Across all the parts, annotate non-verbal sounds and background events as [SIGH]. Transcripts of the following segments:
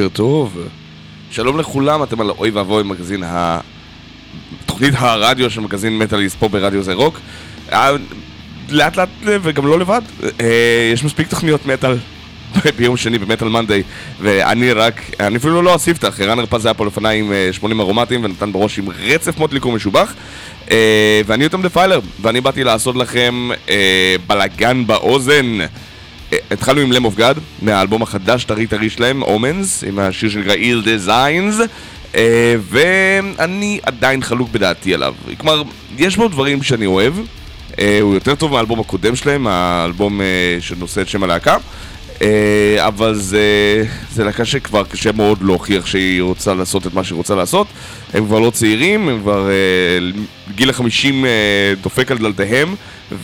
בוקר טוב. שלום לכולם, אתם על אוי ואבוי מגזין ה... תוכנית הרדיו של מגזין מטאליסט פה ברדיו זה רוק. אה, לאט לאט וגם לא לבד, אה, יש מספיק תוכניות מטאל [LAUGHS] ביום שני במטאל מנדי ואני רק, אני אפילו לא הספתח, ערן הרפז היה פה לפניי עם אה, 80 ארומטים ונתן בראש עם רצף מוטליקו משובח אה, ואני יותם דפיילר ואני באתי לעשות לכם אה, בלאגן באוזן אה, התחלנו עם of God, מהאלבום החדש טרי טרי שלהם, Omens, עם השיר שנקרא Ill Designs, ואני עדיין חלוק בדעתי עליו. כלומר, יש בו דברים שאני אוהב, אה, הוא יותר טוב מהאלבום הקודם שלהם, האלבום אה, שנושא את שם הלהקה. אה, אבל זה, זה להקה שכבר קשה מאוד להוכיח שהיא רוצה לעשות את מה שהיא רוצה לעשות. הם כבר לא צעירים, הם כבר... אה, גיל החמישים אה, דופק על דלתיהם,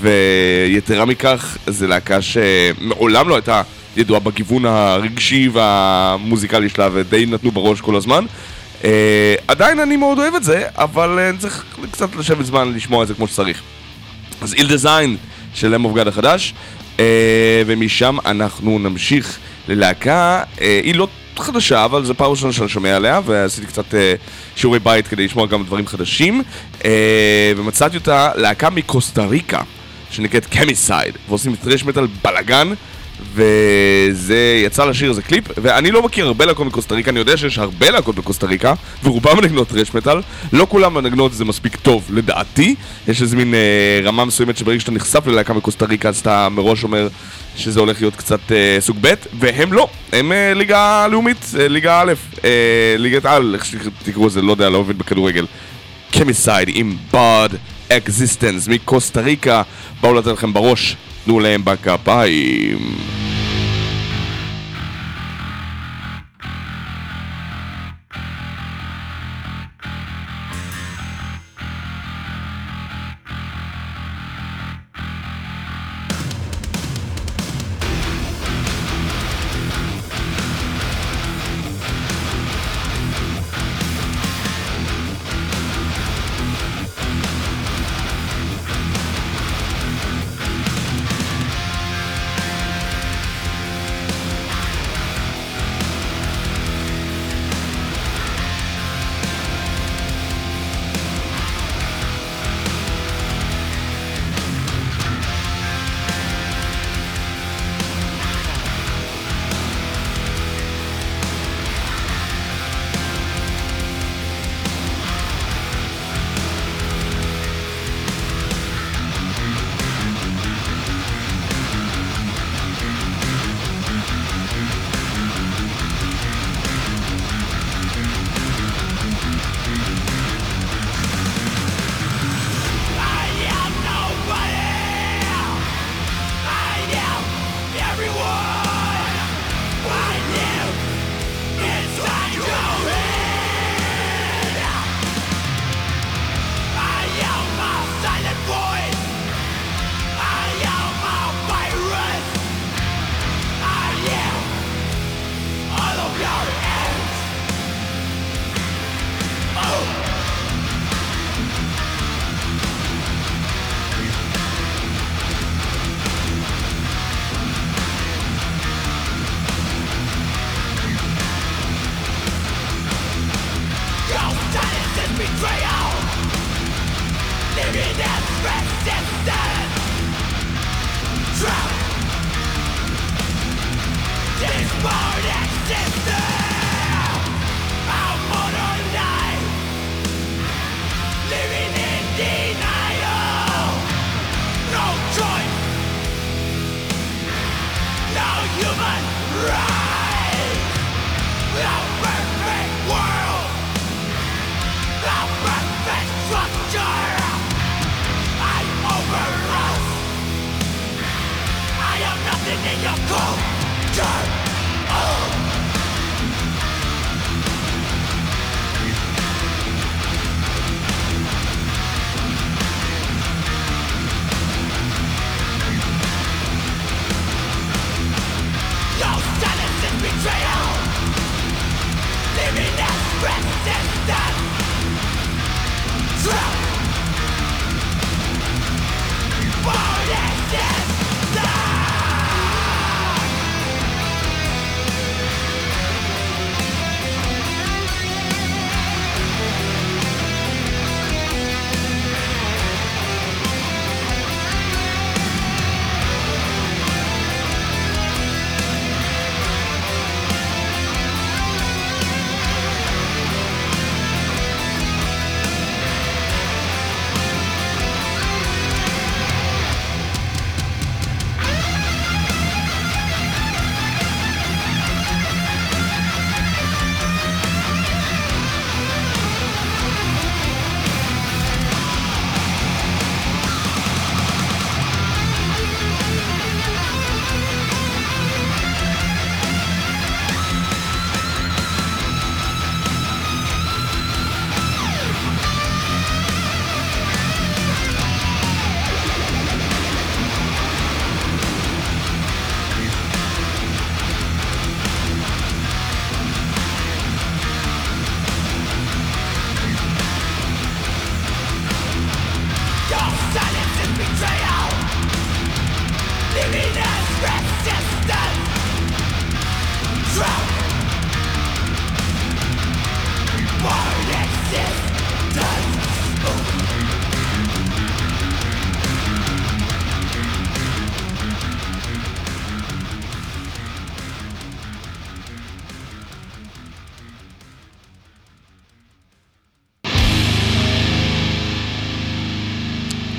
ויתרה מכך, זה להקה שמעולם לא הייתה ידועה בגיוון הרגשי והמוזיקלי שלה, ודי נתנו בראש כל הזמן. Uh, עדיין אני מאוד אוהב את זה, אבל uh, צריך קצת לשבת זמן לשמוע את זה כמו שצריך. אז איל דזיין של אוף החדש, ומשם אנחנו נמשיך ללהקה, uh, היא לא חדשה, אבל זו פעם ראשונה שאני שומע עליה, ועשיתי קצת uh, שיעורי בית כדי לשמוע גם דברים חדשים, ומצאתי אותה להקה מקוסטה ריקה, שנקראת קמיסייד, ועושים טרש מטאל בלאגן. וזה יצא לשיר איזה קליפ, ואני לא מכיר הרבה להקות מקוסטה ריקה, אני יודע שיש הרבה להקות בקוסטה ריקה, ורובם מנגנות טרש מטאל, לא כולם מנגנות זה מספיק טוב לדעתי, יש איזה מין אה, רמה מסוימת שברגע שאתה נחשף ללהקה מקוסטה ריקה אז אתה מראש אומר שזה הולך להיות קצת אה, סוג ב', והם לא, הם אה, ליגה לאומית, אה, ליגה א', אה, ליגת על, איך שתקראו לזה, לא יודע, לא עובד בכדורגל. קמיסייד עם ברד אקזיסטנס מקוסטה ריקה, באו לתת לכם בראש no Lemba Capai.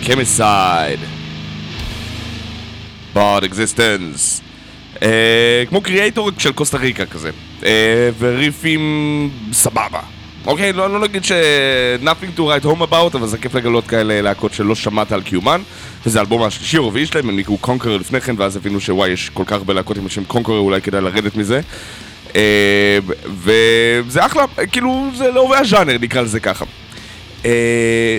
Chemicide. Barred Existence. אה, כמו Kreator של קוסטה ריקה כזה. אה, וריפים סבבה. אוקיי, לא, לא נגיד ש... nothing to write home about, אבל זה כיף לגלות כאלה להקות שלא שמעת על קיומן. וזה האלבום השלישי או רביעי שלהם, הם נקראו Conqueror לפני כן, ואז הבינו שוואי, יש כל כך הרבה להקות עם השם Conqueror, אולי כדאי לרדת מזה. אה, וזה אחלה, כאילו, זה לאהובי הז'אנר, נקרא לזה ככה.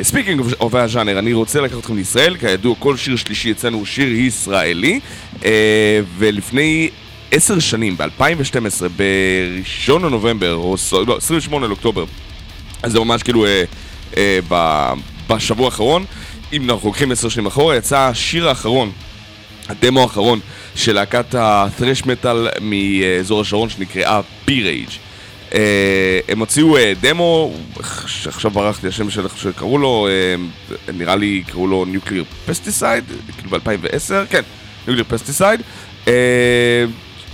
Speaking אוהבי הז'אנר, אני רוצה לקחת אתכם לישראל, כידוע כל שיר שלישי אצלנו הוא שיר ישראלי, אה, ולפני עשר שנים, ב-2012, בראשון לנובמבר, או לא, 28 לאוקטובר, אז זה ממש כאילו אה, אה, ב- בשבוע האחרון, אם אנחנו לוקחים עשר שנים אחורה, יצא השיר האחרון הדמו האחרון של להקת ה-thrash metal מאזור השרון שנקראה B-Rage. Uh, הם הוציאו uh, דמו, שעכשיו ברח לי השם של איך שקראו לו, uh, נראה לי קראו לו Nuclear Pesticide, כאילו ב-2010, כן, Nuclear Pesticide. Uh,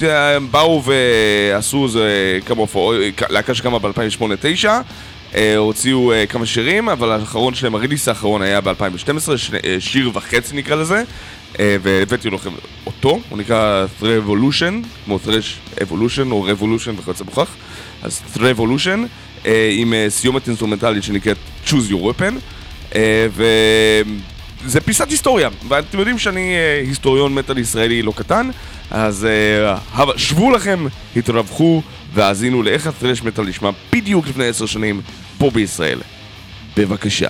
הם באו ועשו איזה כמה הופעות, להקה שקמה ב-2008-2009, uh, הוציאו uh, כמה שירים, אבל האחרון שלהם, הריליס האחרון היה ב-2012, שיר וחצי נקרא לזה. Uh, והבאתי לכם אותו, הוא נקרא Threvolution, כמו Thresh Evolution או Revolution וכיוצא בכך, אז Threvolution, uh, עם uh, סיומת אינסטרומנטלית שנקראת Choose Your Weapon, uh, וזה פיסת היסטוריה, ואתם יודעים שאני uh, היסטוריון מטאל ישראלי לא קטן, אז הב- שבו לכם, התרווחו והאזינו לאיך הטרש מטאל נשמע בדיוק לפני עשר שנים פה בישראל. בבקשה.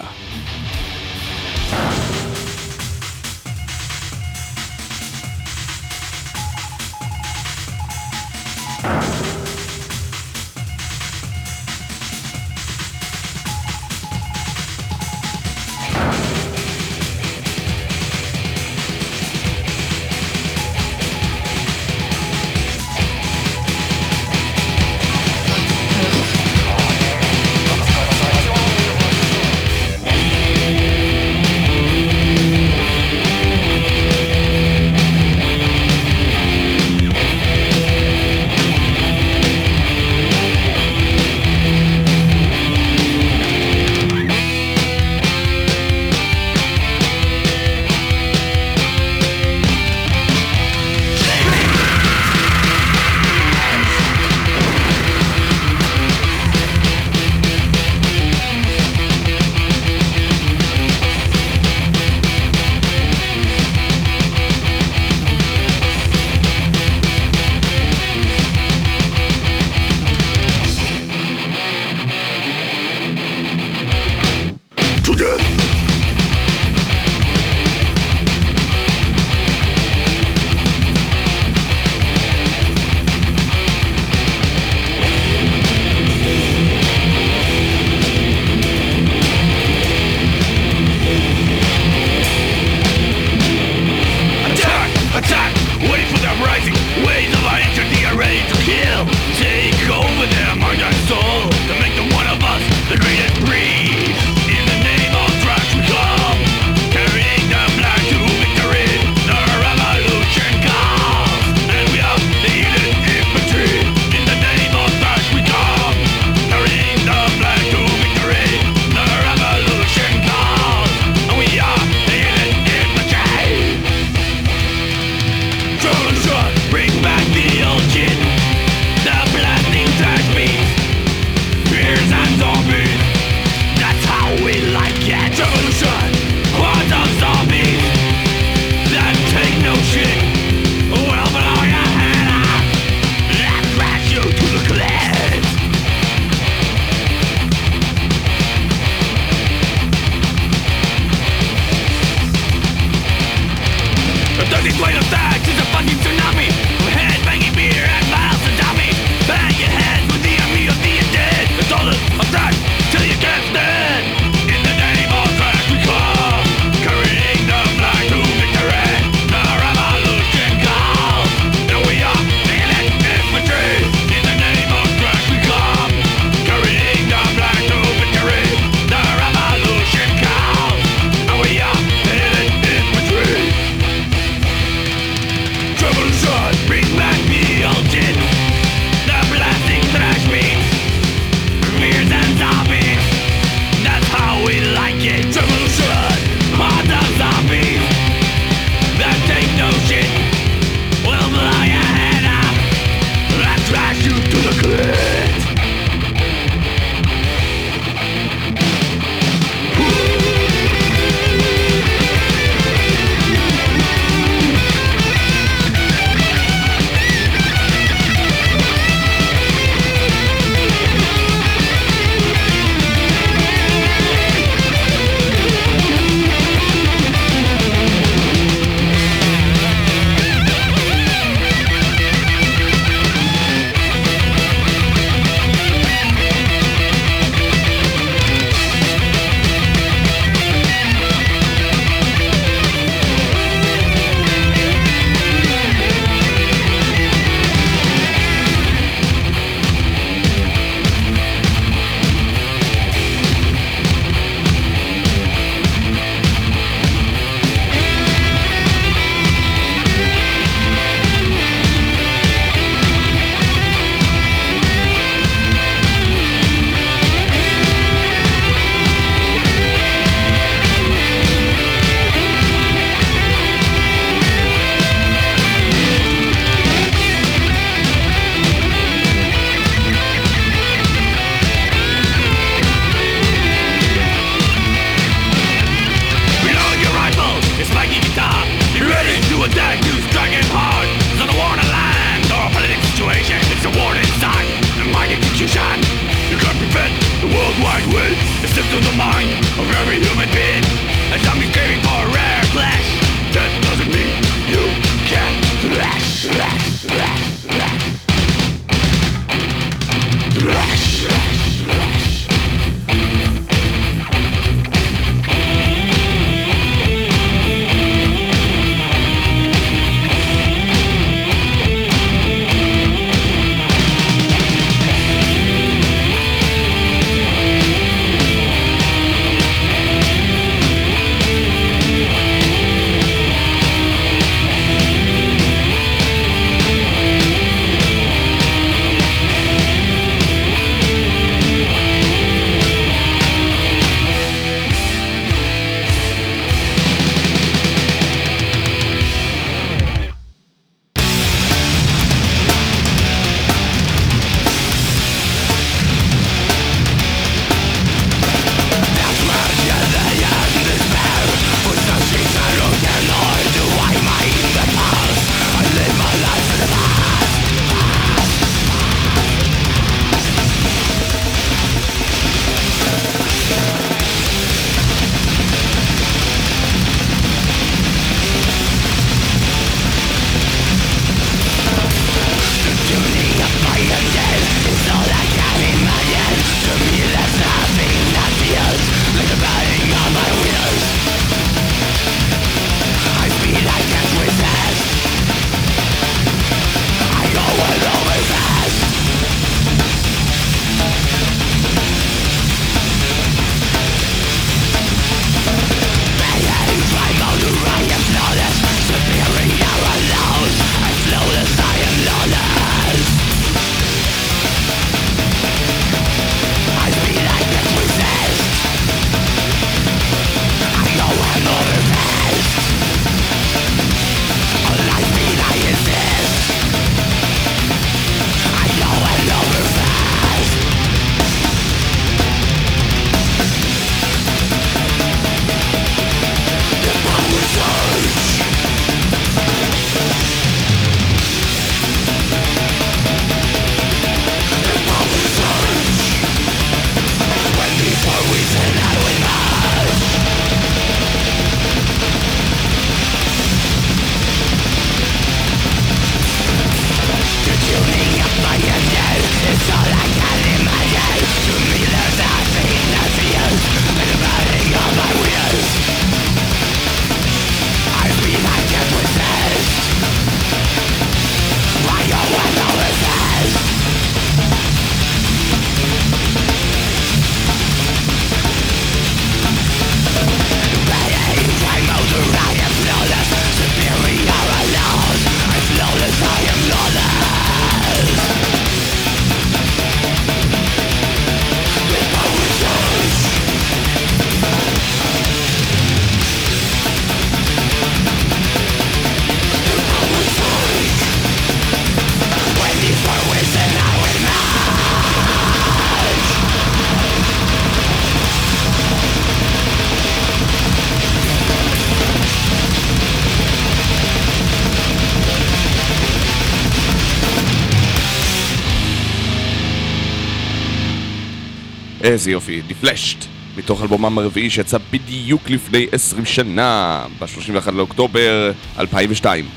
איזה יופי, דיפלשט, מתוך אלבומם הרביעי שיצא בדיוק לפני 20 שנה, ב-31 לאוקטובר 2002.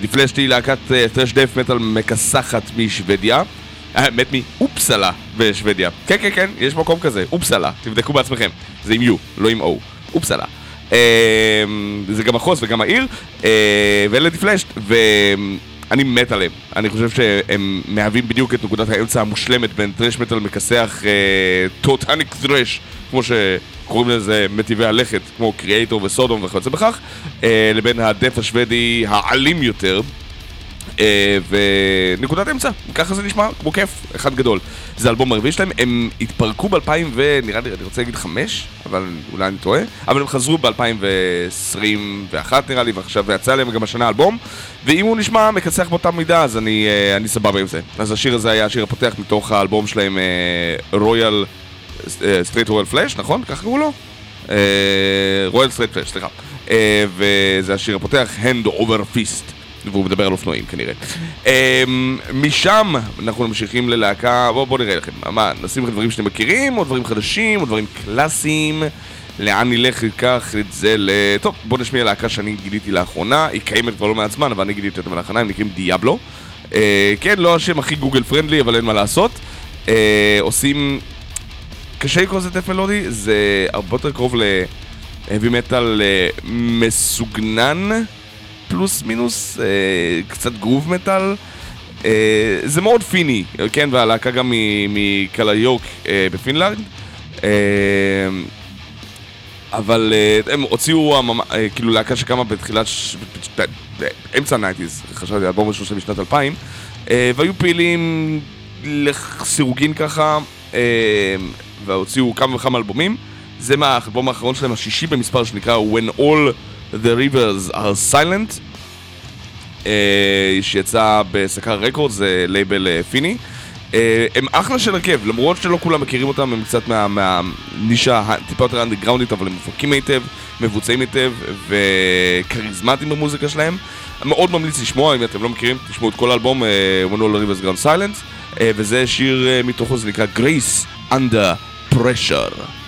דיפלשט היא להקת טרש דף מטאל מכסחת משוודיה. האמת מאופסלה בשוודיה. כן, כן, כן, יש מקום כזה, אופסלה, תבדקו בעצמכם. זה עם U, לא עם O. אופסלה. זה גם מחוז וגם העיר, ואלה דיפלשט, ואני מת עליהם. אני חושב שהם מהווים בדיוק את נקודת האמצע המושלמת בין טרש מטאל מכסח טוטניק טרש, כמו שקוראים לזה מטיבי הלכת, כמו קריאייטור וסודום וכיוצא בכך, לבין הדף השוודי האלים יותר. אה, ונקודת אמצע, ככה זה נשמע, כמו כיף, אחד גדול. זה אלבום הרביעי שלהם, הם התפרקו ב-2000 ונראה לי, אני רוצה להגיד חמש, אבל אולי אני טועה, אבל הם חזרו ב-2021 נראה לי, ועכשיו יצא להם גם השנה אלבום, ואם הוא נשמע מקצח באותה מידה, אז אני, אה, אני סבבה עם זה. אז השיר הזה היה השיר הפותח מתוך האלבום שלהם, Royal Straight Royal Flush, נכון? ככה קראו לו? Royal Straight Flush, סליחה. וזה השיר הפותח, Hand Over Fist. והוא מדבר על אופנועים כנראה. אמ, משם אנחנו ממשיכים ללהקה, בואו בוא נראה לכם, מה, נשים לכם דברים שאתם מכירים, או דברים חדשים, או דברים קלאסיים, לאן נלך לקח את זה ל... טוב, בואו נשמיע להקה שאני גיליתי לאחרונה, היא קיימת כבר לא מעט זמן, אבל אני גיליתי אותה לאחרונה, הם נקראים Diablo. אה, כן, לא השם הכי Google friendly, אבל אין מה לעשות. אה, עושים... קשה לקרוא לזה death מלודי, זה הרבה יותר קרוב ל heavy metal אה, מסוגנן. פלוס מינוס, אה, קצת groove metal. אה, זה מאוד פיני, כן, והלהקה גם מקלאיוקי אה, בפינלנד. אה, אבל אה, הם הוציאו אה, כאילו להקה שקמה בתחילת, ש... באמצע ה nineties, חשבתי, אלבום ראשון שלהם בשנת 2000, אה, והיו פעילים לסירוגין ככה, אה, והוציאו כמה וכמה אלבומים. זה מהאלבום האחרון שלהם, השישי במספר, שנקרא When All The Rivers Are Silent, אה, שיצא ב Sakara Records, זה לייבל אה, פיני. Uh, הם אחלה של הרכב, למרות שלא כולם מכירים אותם, הם קצת מהנישה מה, טיפה יותר אנדרגראונדית, אבל הם מופקים היטב, מבוצעים היטב וכריזמטיים במוזיקה שלהם. מאוד ממליץ לשמוע, אם אתם לא מכירים, תשמעו את כל האלבום, Rivers Are Silent, uh, וזה שיר מתוכו, זה נקרא Grace Under Pressure.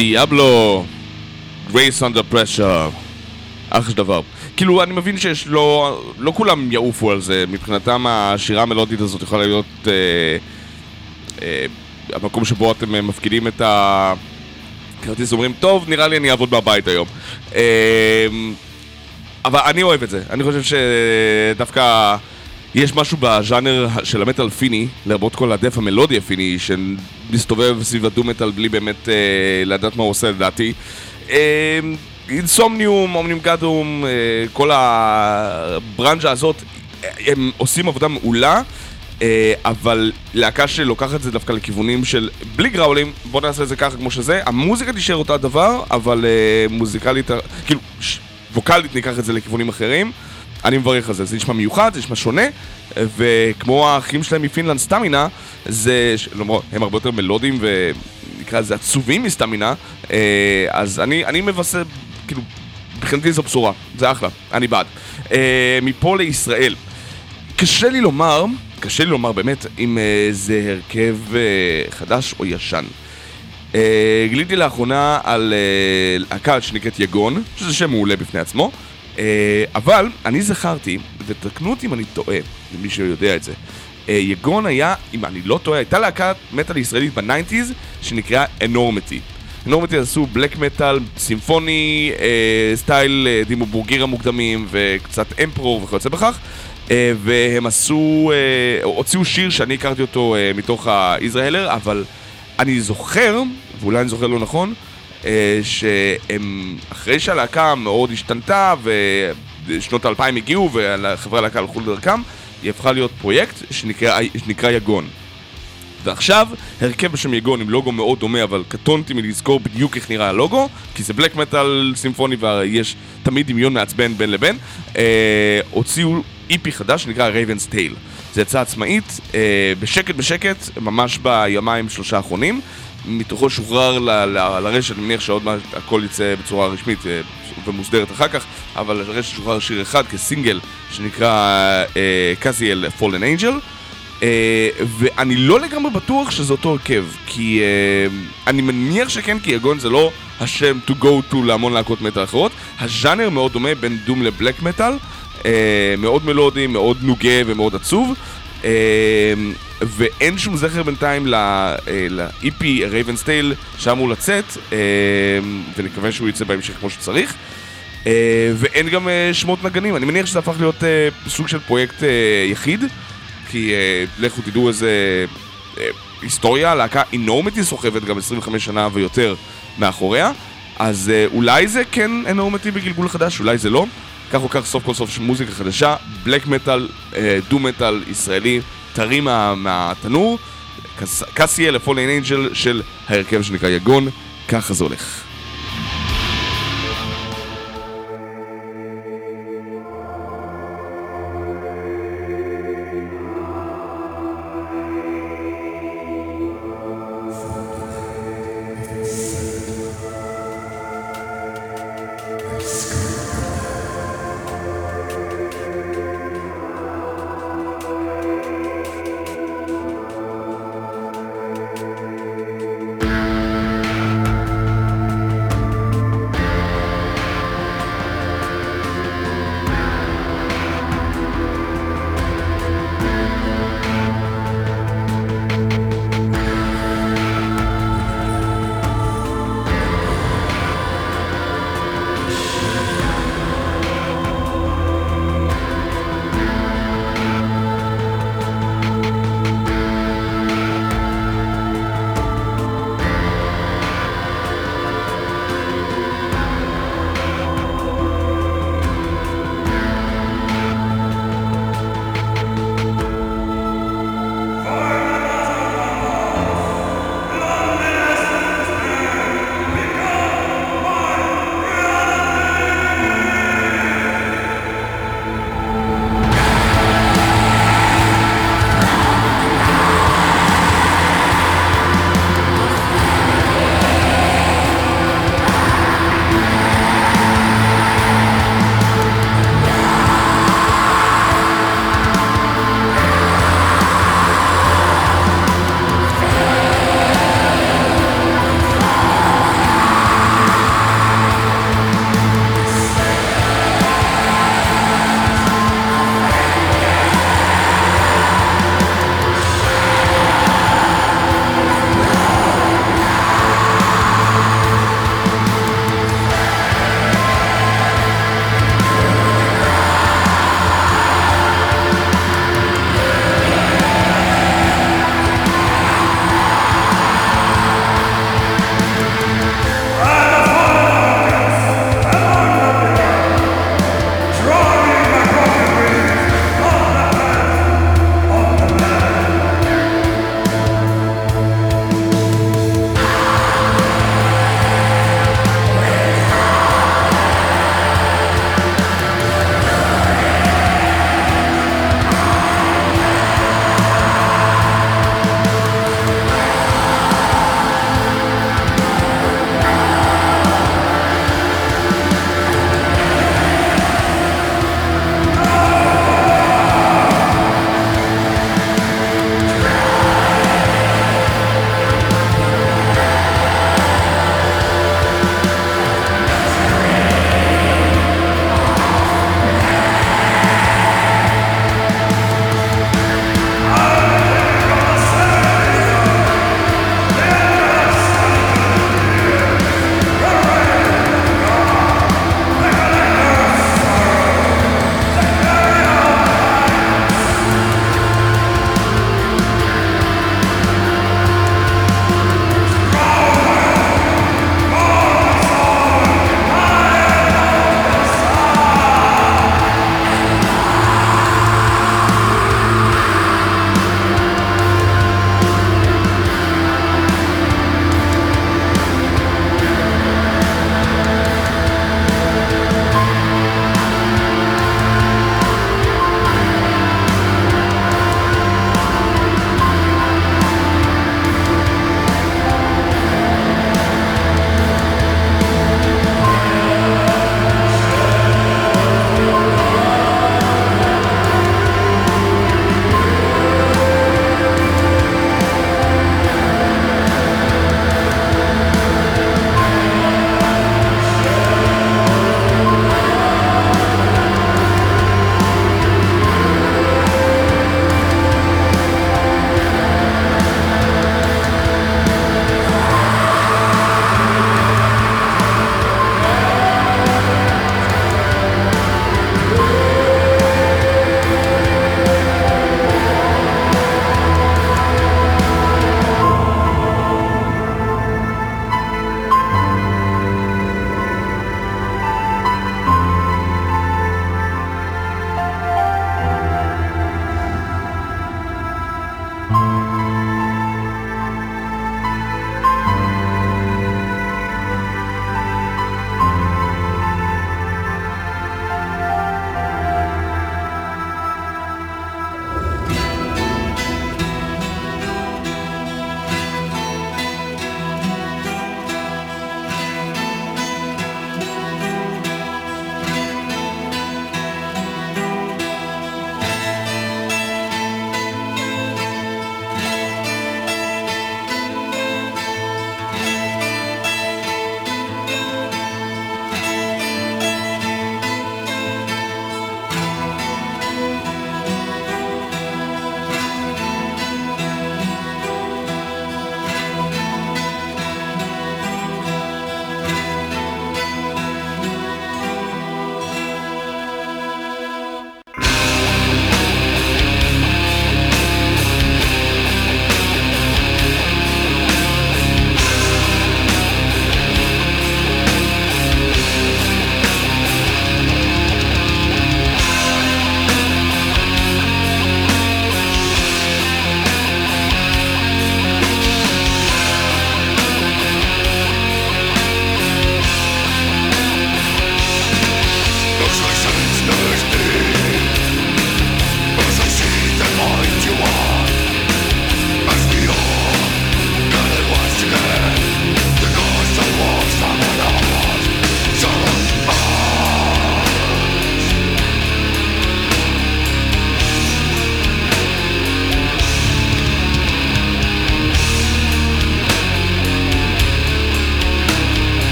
דיאבלו, Grace Under Pressure, אחלה של דבר. כאילו, אני מבין שיש לא, לא כולם יעופו על זה, מבחינתם השירה המלודית הזאת יכולה להיות אה, אה, המקום שבו אתם אה, מפקידים את הכרטיס, אומרים, טוב, נראה לי אני אעבוד מהבית היום. אה, אבל אני אוהב את זה, אני חושב שדווקא יש משהו בז'אנר של המטאל פיני, לרבות כל הדף המלודי הפיני, שמסתובב סביב הדו-מטאל בלי באמת אה, לדעת מה הוא עושה לדעתי. אה, אינסומניום, אומנים גדום, אה, כל הברנז'ה הזאת, אה, הם עושים עבודה מעולה. אה, אבל להקה שלוקחת את זה דווקא לכיוונים של בלי גראולים, בוא נעשה את זה ככה כמו שזה, המוזיקה תישאר אותה דבר, אבל אה, מוזיקלית, כאילו, ווקאלית ניקח את זה לכיוונים אחרים. אני מברך על זה, זה נשמע מיוחד, זה נשמע שונה, וכמו האחים שלהם מפינלנד סטמינה, זה, למרות, הם הרבה יותר מלודיים ונקרא לזה עצובים מסטמינה, אה, אז אני, אני מבשר, כאילו, מבחינתי זו בשורה, זה אחלה, אני בעד. אה, מפה לישראל, קשה לי לומר, קשה לי לומר באמת, אם אה, זה הרכב חדש או ישן. גיליתי לאחרונה על להקה שנקראת יגון, שזה שם מעולה בפני עצמו, אבל אני זכרתי, ותקנו אותי אם אני טועה, למי שיודע את זה, אה, יגון היה, אם אני לא טועה, הייתה להקת מטאל ישראלית ב nineties שנקראה אנורמטי. אנורמטי עשו black metal, סימפוני, אה, סטייל אה, Dimmu Borgir מוקדמים וקצת Emperor וכיוצא בכך. אה, והם עשו, אה, הוציאו שיר שאני הכרתי אותו אה, מתוך ה IsraHell, אבל אני זוכר, ואולי אני זוכר לא נכון, אה, שהם, אחרי שהלהקה מאוד השתנתה ושנות האלפיים הגיעו וחברי הלהקה הלכו לדרכם, היא הפכה להיות פרויקט שנקרא, שנקרא יגון. ועכשיו, הרכב בשם יגון עם לוגו מאוד דומה, אבל קטונתי מלזכור בדיוק איך נראה הלוגו, כי זה black metal סימפוני ויש תמיד דמיון מעצבן בין לבין. אה, הוציאו EP חדש שנקרא Raven's Tale. זה יצא עצמאית, אה, בשקט בשקט, ממש ביומיים שלושה האחרונים. מתוכו שוחרר ל- ל- לרשת, אני מניח שעוד מעט הכל יצא בצורה רשמית אה, ומוסדרת אחר כך, אבל לרשת שוחרר שיר אחד כסינגל שנקרא קאזיאל פולן אנג'ל. אה, ואני לא לגמרי בטוח שזה אותו הרכב, כי אה, אני מניח שכן, כי יגון זה לא השם to go to להמון להקות מטאל אחרות. הז'אנר מאוד דומה בין דום לבלק מטאל, אה, מאוד מלודי, מאוד נוגה ומאוד עצוב. אה, ואין שום זכר בינתיים ל-EP Raven's Tale שאמור לצאת, אה, ונקווה שהוא יצא בהמשך כמו שצריך. אה, ואין גם אה, שמות נגנים, אני מניח שזה הפך להיות אה, סוג של פרויקט אה, יחיד. כי אה, לכו תדעו איזה אה, היסטוריה, להקה אינורמטי סוחבת גם 25 שנה ויותר מאחוריה, אז אה, אולי זה כן אינורמטי בגלגול חדש, אולי זה לא. כך או כך סוף כל סוף מוזיקה חדשה, בלק מטאל, אה, דו מטאל ישראלי, טרי מה, מהתנור, קסיאל לפולן אנג'ל של ההרכב שנקרא יגון, ככה זה הולך.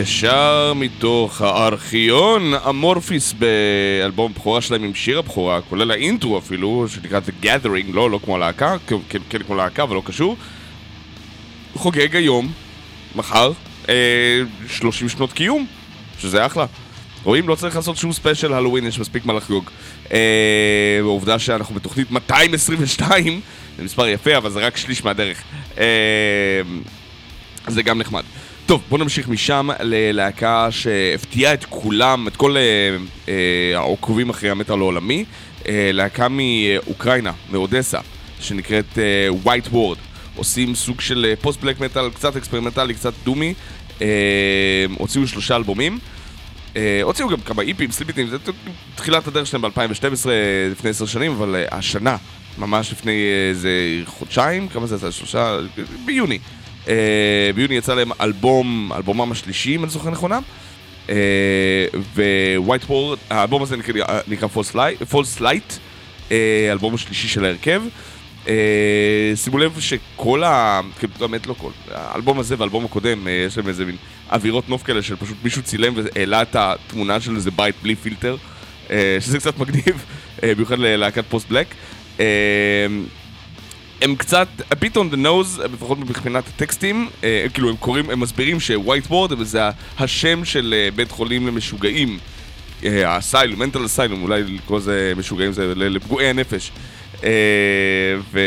ישר מתוך הארכיון אמורפיס באלבום בכורה שלהם עם שיר הבכורה, כולל האינטרו אפילו, שנקרא The Gathering, לא, לא כמו להקה, כן, כן, כן כמו להקה, אבל לא קשור. חוגג היום, מחר, אה, 30 שנות קיום, שזה אחלה. רואים? לא צריך לעשות שום ספיישל הלואוין, יש מספיק מה לחגוג. אה, העובדה שאנחנו בתוכנית 222, זה מספר יפה, אבל זה רק שליש מהדרך. אה, זה גם נחמד. טוב, בואו נמשיך משם ללהקה שהפתיעה את כולם, את כל אה, אה, העוקבים אחרי המטאל העולמי. אה, להקה מאוקראינה, מאודסה, שנקראת אה, White Ward. עושים סוג של אה, post black metal, קצת אקספרימנטלי, קצת דומי. אה, הוציאו שלושה אלבומים. אה, הוציאו גם כמה EP ים, ספליטים, זה תחילת הדרך שלהם ב-2012, לפני עשר שנים, אבל אה, השנה, ממש לפני איזה חודשיים, כמה זה יצא? שלושה? ביוני. אה, ביוני יצא להם אלבום, אלבומם השלישי, אם אני זוכר נכונה. אה, ווייט וורד, האלבום הזה נקרא, Light, אה, האלבום השלישי של ההרכב. אה, שימו לב שכל ה... כאילו, באמת לא כל, האלבום הזה והאלבום הקודם, אה, יש להם איזה מין אווירות נוף כאלה של פשוט מישהו צילם והעלה את התמונה של איזה בית בלי פילטר, שזה קצת מגניב, במיוחד ללהקת פוסט בלק. אה, הם קצת a bit on the nose, לפחות מבחינת הטקסטים, אה, כאילו הם קוראים, הם מסבירים שווייט בורד זה השם של אה, בית חולים למשוגעים, אה, האסיילום, מנטל אסיילום, אולי לקרוא לזה משוגעים זה לפגועי הנפש. אה, ו...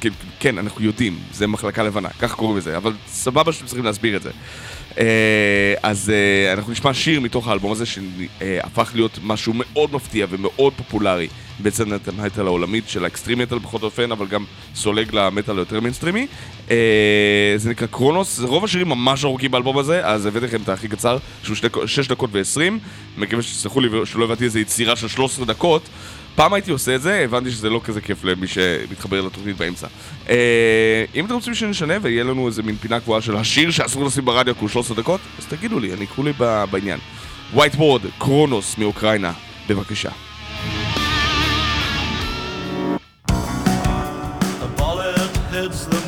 כן, כן, אנחנו יודעים, זה מחלקה לבנה, ככה קוראים לזה, אבל סבבה שאתם צריכים להסביר את זה. אה, אז אה, אנחנו נשמע שיר מתוך האלבום הזה שהפך להיות משהו מאוד מפתיע ומאוד פופולרי בסצנת המטאל העולמית של ה extreme metal בכל אופן, אבל גם זולג למטאל היותר מיינסטרימי. אה, זה נקרא Cronus, זה רוב השירים ממש ארוכים באלבום הזה, אז הבאתי לכם את הכי קצר, שהוא 6 דקות ו-20. מקווה שתסלחו לי שלא הבאתי איזה יצירה של 13 דקות. פעם הייתי עושה את זה, הבנתי שזה לא כזה כיף למי שמתחבר לתוכנית באמצע. אה, אם אתם רוצים שנשנה ויהיה לנו איזה מין פינה קבועה של השיר שאסור לשים ברדיו כי הוא 13 דקות, אז תגידו לי, אני כולי בעניין. White Board, קרונוס מאוקראינה, בבקשה. it's the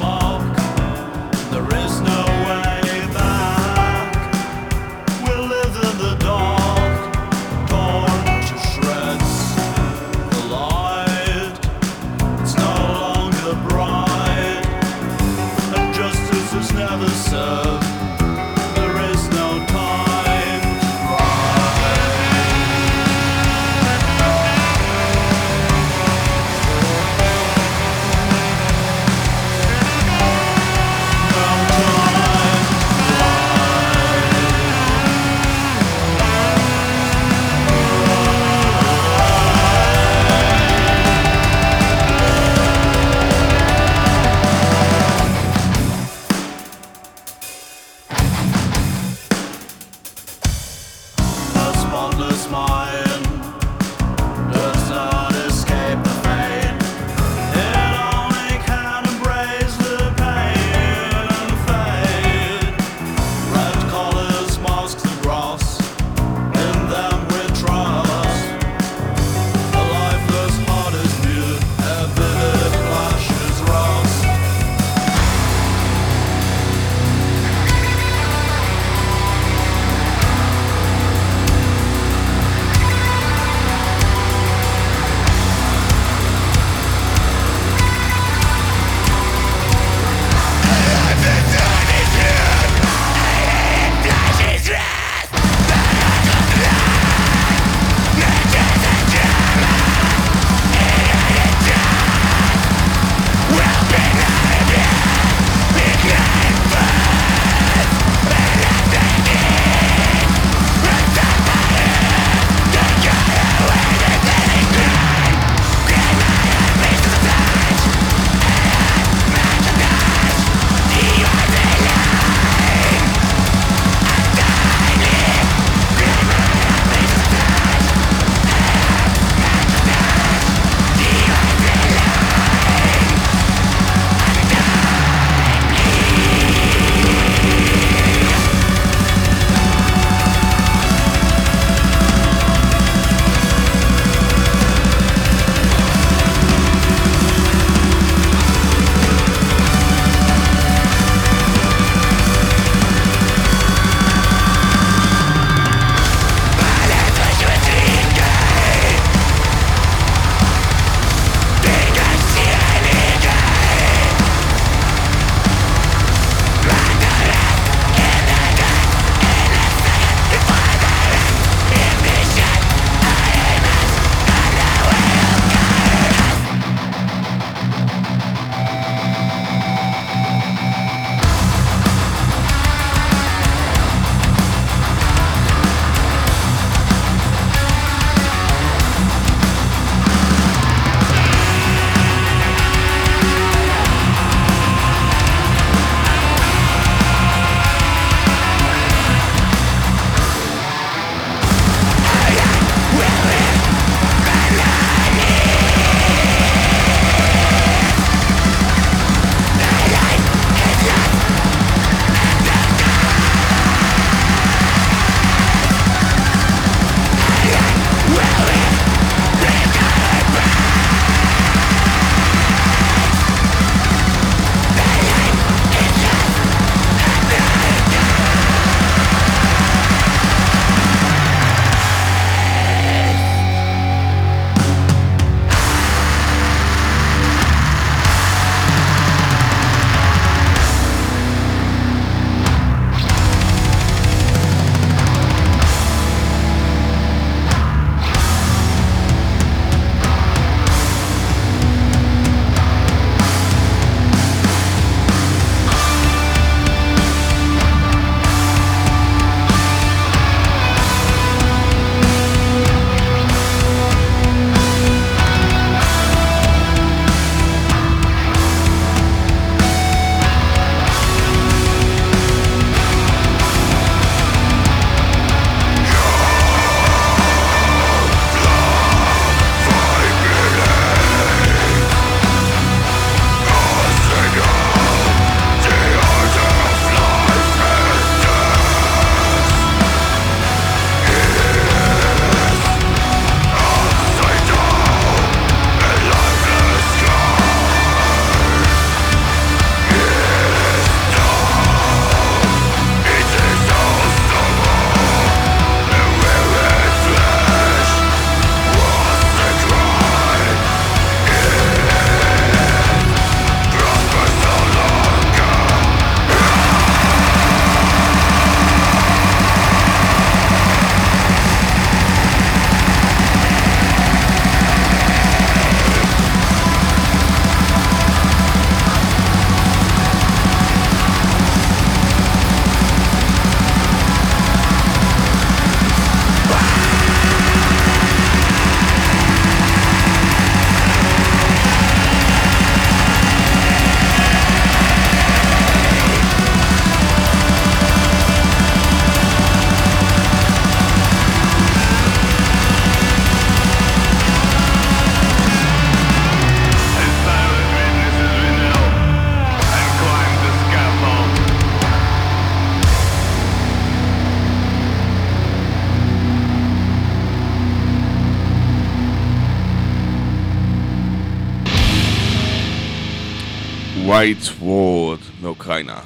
White Ward מאוקראינה.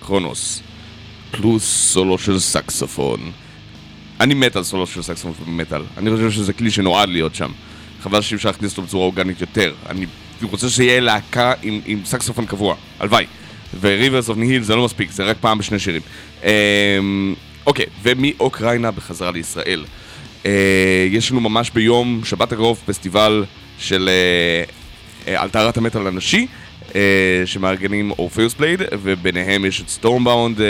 כרונוס. פלוס סולו של סקסופון. אני מת על סולו של סקסופון במטאל. אני חושב שזה כלי שנועד להיות שם. חבל שאי אפשר להכניס אותו בצורה אורגנית יותר. אני רוצה שיהיה להקה עם, עם סקסופון קבוע. הלוואי. ו-Rivers of Nihil זה לא מספיק, זה רק פעם בשני שירים. אמ, אוקיי, ומאוקראינה בחזרה לישראל. אה, יש לנו ממש ביום שבת הקרוב פסטיבל של אה, אה, על טהרת המטאל הנשי, אה, שמארגנים Orpheus Blade, וביניהם יש את Stormbound, אה,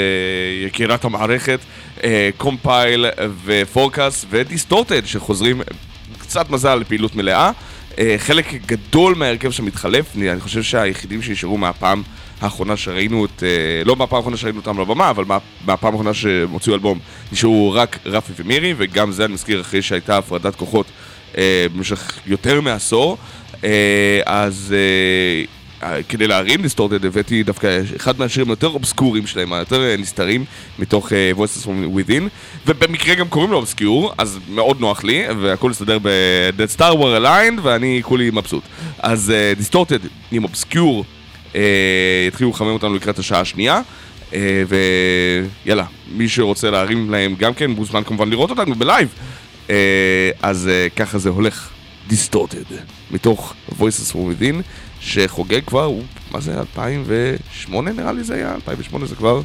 יקירת המערכת, אה, קומפייל ו Forecast ו Distorted, שחוזרים קצת מזל לפעילות מלאה. אה, חלק גדול מההרכב שם מתחלף, אני חושב שהיחידים שנשארו מהפעם האחרונה שראינו את, אה, לא מהפעם האחרונה שראינו אותם על הבמה, אבל מה, מהפעם האחרונה שהם הוציאו אלבום, נשארו רק רפי ומירי, וגם זה אני מזכיר אחרי שהייתה הפרדת כוחות אה, במשך יותר מעשור. אה, אז אה, אה, כדי להרים Distorted הבאתי דווקא אחד מהשירים היותר אובסקוריים שלהם, היותר אה, נסתרים, מתוך אה, Voices from Within, ובמקרה גם קוראים לו Obscure, אז מאוד נוח לי, והכל מסתדר ב-The Stars Are Aligned, ואני כולי מבסוט. אז Distorted עם Obscure אה, יתחילו לחמם אותנו לקראת השעה השנייה. אה, ויאללה, מי שרוצה להרים להם גם כן, מוזמן כמובן לראות אותנו בלייב. אה, אז אה, ככה זה הולך. דיסטורטד, מתוך Voices from Within, שחוגג כבר, הוא- מה זה, 2008 נראה לי זה היה? 2008 זה כבר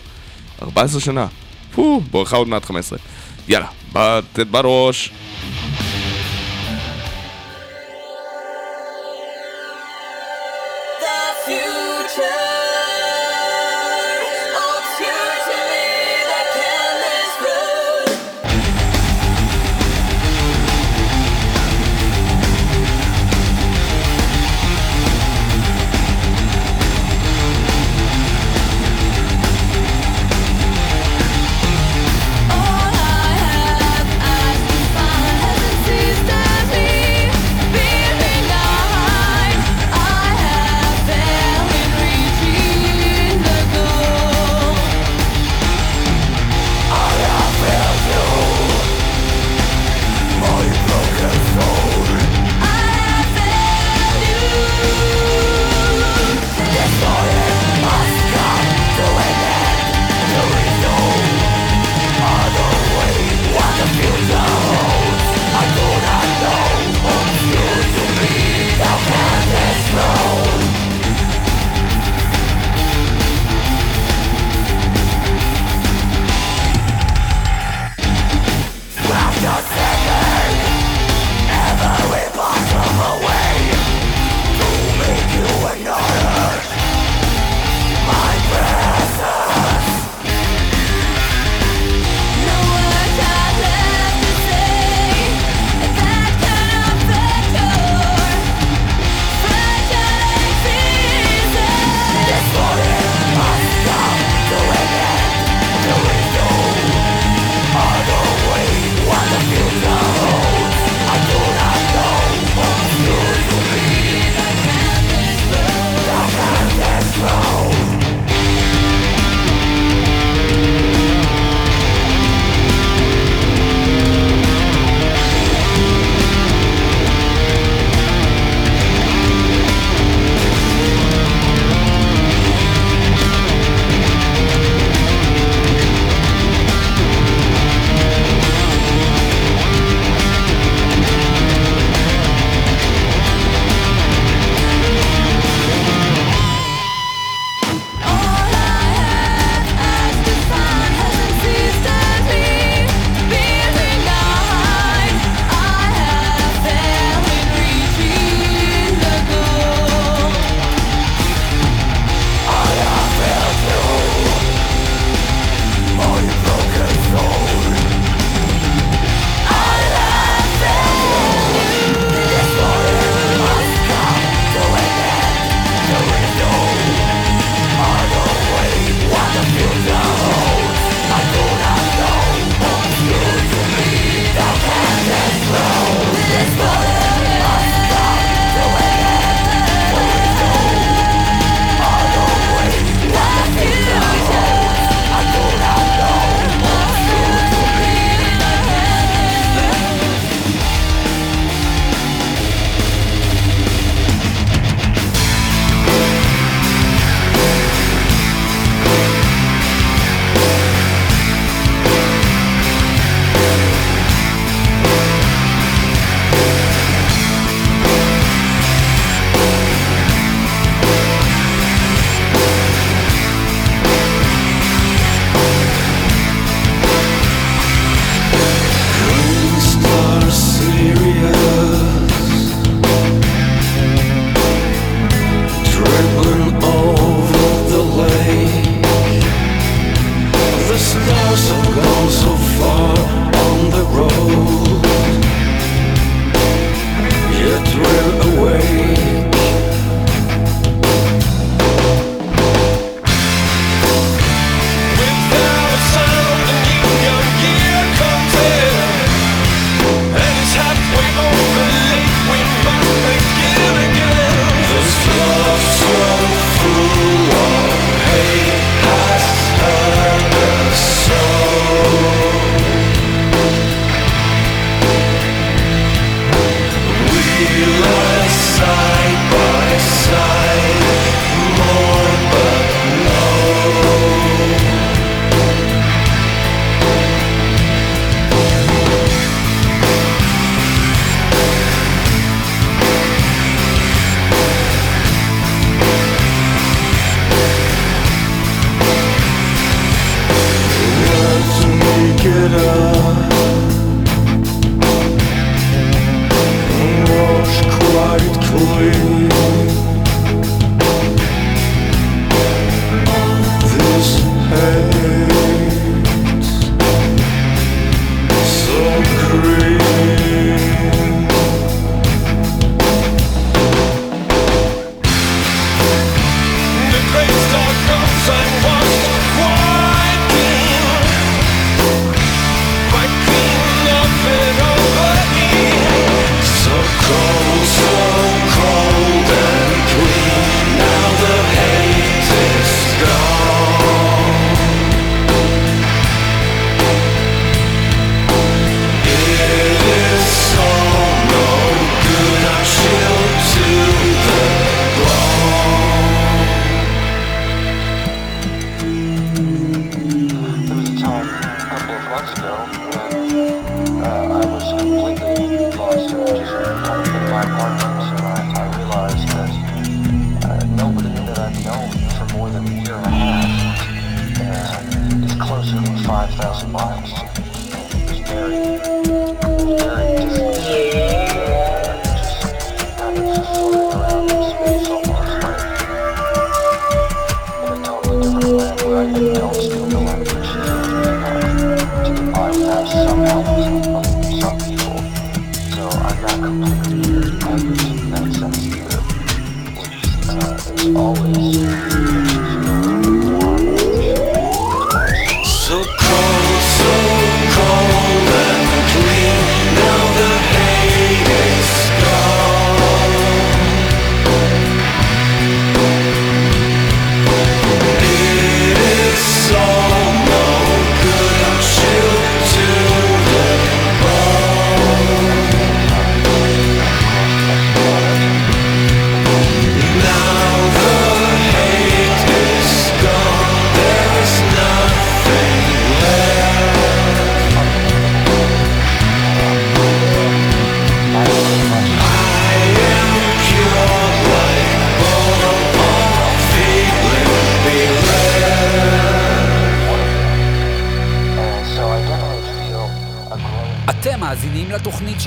14 שנה. פו, בואכה עוד מעט 15. יאללה, בתת בראש.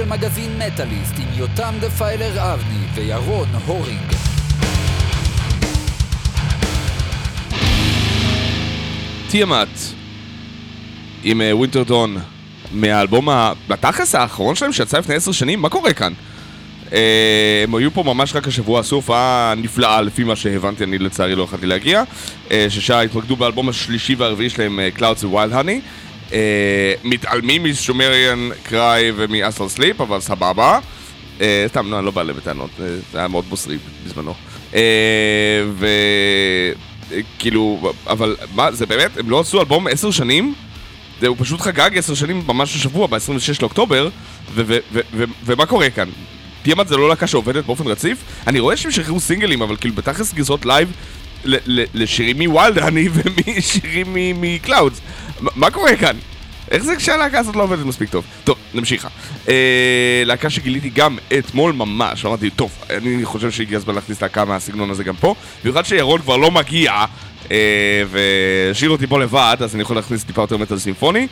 של מגזין מטאליסט עם יותם דפיילר אבני וירון הורינג. תיאמת עם ווינטרדון מהאלבום ה- בתכלס האחרון שלהם שיצא לפני עשר שנים, מה קורה כאן? אה, הם היו פה ממש רק השבוע, עשו הופעה נפלאה לפי מה שהבנתי, אני לצערי לא יכולתי להגיע אה, ששם התמקדו באלבום השלישי והרביעי שלהם, אה, Clouds ו-Wild Honey אה, מתעלמים מ Sumerian Cry ומ Astral Sleep, אבל סבבה אה, סתם, לא, אני לא בא להם בטענות, אה, זה היה מאוד בוסרי בזמנו אה, ו... אה, אבל מה, זה באמת, הם לא עשו אלבום עשר שנים? זה, הוא פשוט חגג עשר שנים ממש השבוע, ב-26 לאוקטובר, ומה קורה כאן? Tiamat זה לא להקה שעובדת באופן רציף? אני רואה שהם שחררו סינגלים, אבל כאילו בתכלס גרסות לייב לשירים מ [LAUGHS] Wildhoney ומשירים מ Clouds. מה- קורה כאן? איך זה כשהלהקה הזאת לא עובדת מספיק טוב? טוב, נמשיכה. אה, להקה שגיליתי גם אתמול ממש, אמרתי, טוב, אני חושב שהגיע הזמן להכניס להקה מהסגנון הזה גם פה, במיוחד שירון כבר לא מגיע, אה, והשאיר אותי פה לבד, אז אני יכול להכניס טיפה יותר מטאל סימפוני,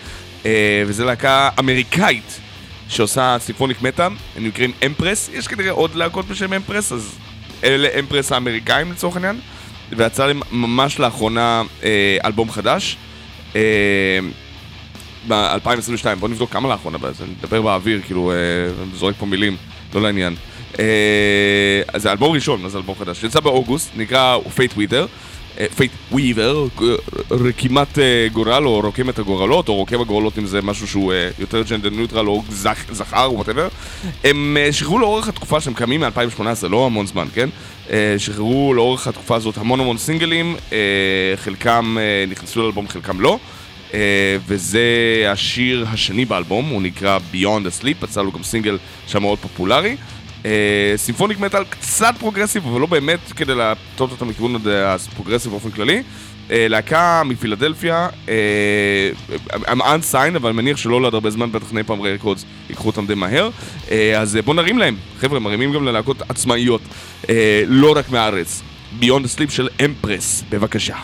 אה, וזו להקה אמריקאית שעושה סימפוניק מטא, הם נקראים אמפרס, יש כנראה עוד להקות בשם אמפרס, אז אלה אמפרס האמריקאים לצורך העניין, ויצא להם ממש לאחרונה אה, אלבום חדש. אה, ב-2022, בוא נבדוק כמה לאחרונה, אז אני מדבר באוויר, כאילו, אה, זורק פה מילים, לא לעניין. אה, אז זה אלבום ראשון, זה אלבום חדש? שיצא באוגוסט, נקרא Fate Weaver. Fate Weaver, רקימת אה, גורל או רוקם את הגורלות, או רוקם הגורלות אם זה משהו שהוא אה, יותר gender neutral או זכ, זכר או whatever. הם אה, שחררו לאורך התקופה שהם קמים מ-2018, לא המון זמן, כן? אה, שחררו לאורך התקופה הזאת המון המון סינגלים, אה, חלקם אה, נכנסו לאלבום, חלקם לא. אה, וזה השיר השני באלבום, הוא נקרא Beyond the Sleep, יצא לו גם סינגל שהיה מאוד פופולרי. Symphonic metal קצת פרוגרסיב, אבל לא באמת כדי להטות אותם לכיוון הפרוגרסיב באופן כללי. אה, להקה מפילדלפיה, הם unsigned, אבל אני מניח שלא לעוד הרבה זמן, בטח Napalm Records ייקחו אותם די מהר. אז בואו נרים להם, חבר'ה, מרימים גם ללהקות עצמאיות, לא רק מהארץ. The Sleep של אמפרס, בבקשה.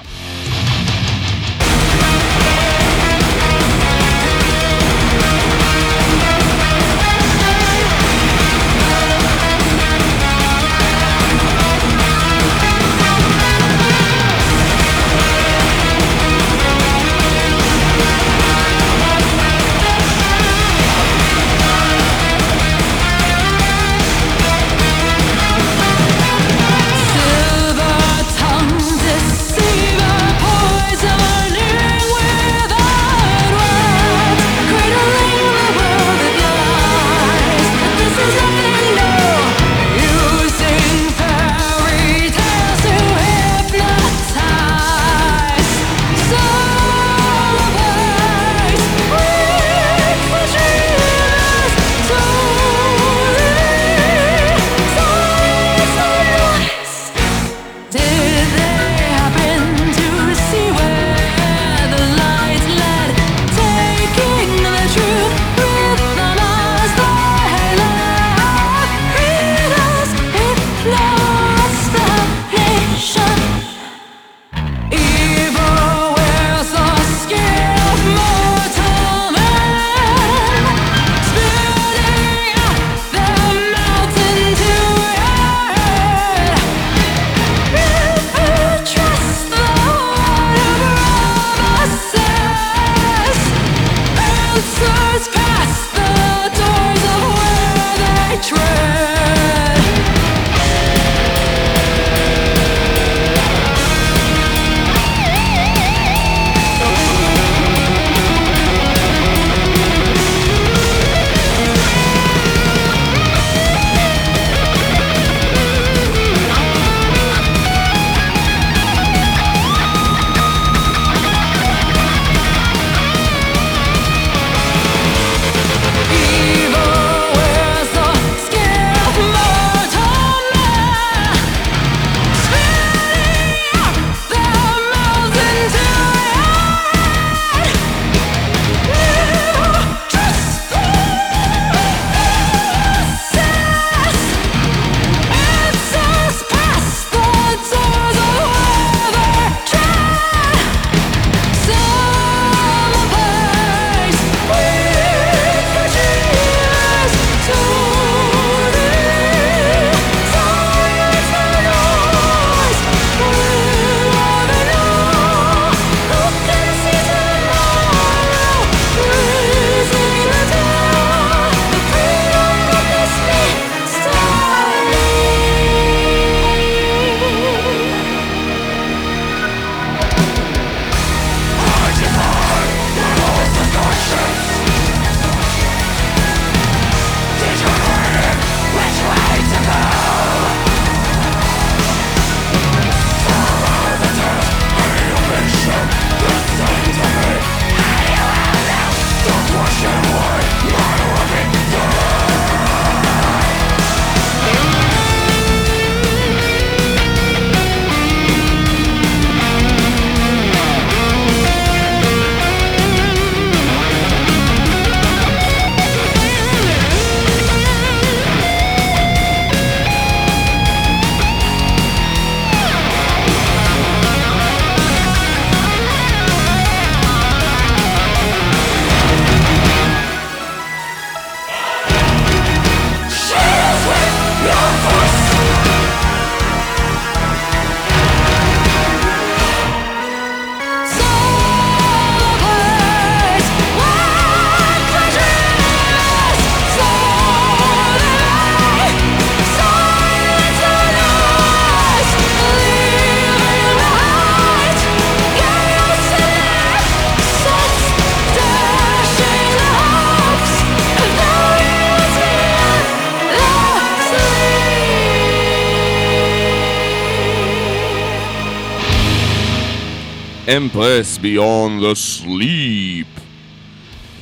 Empress Beyond the Sleep.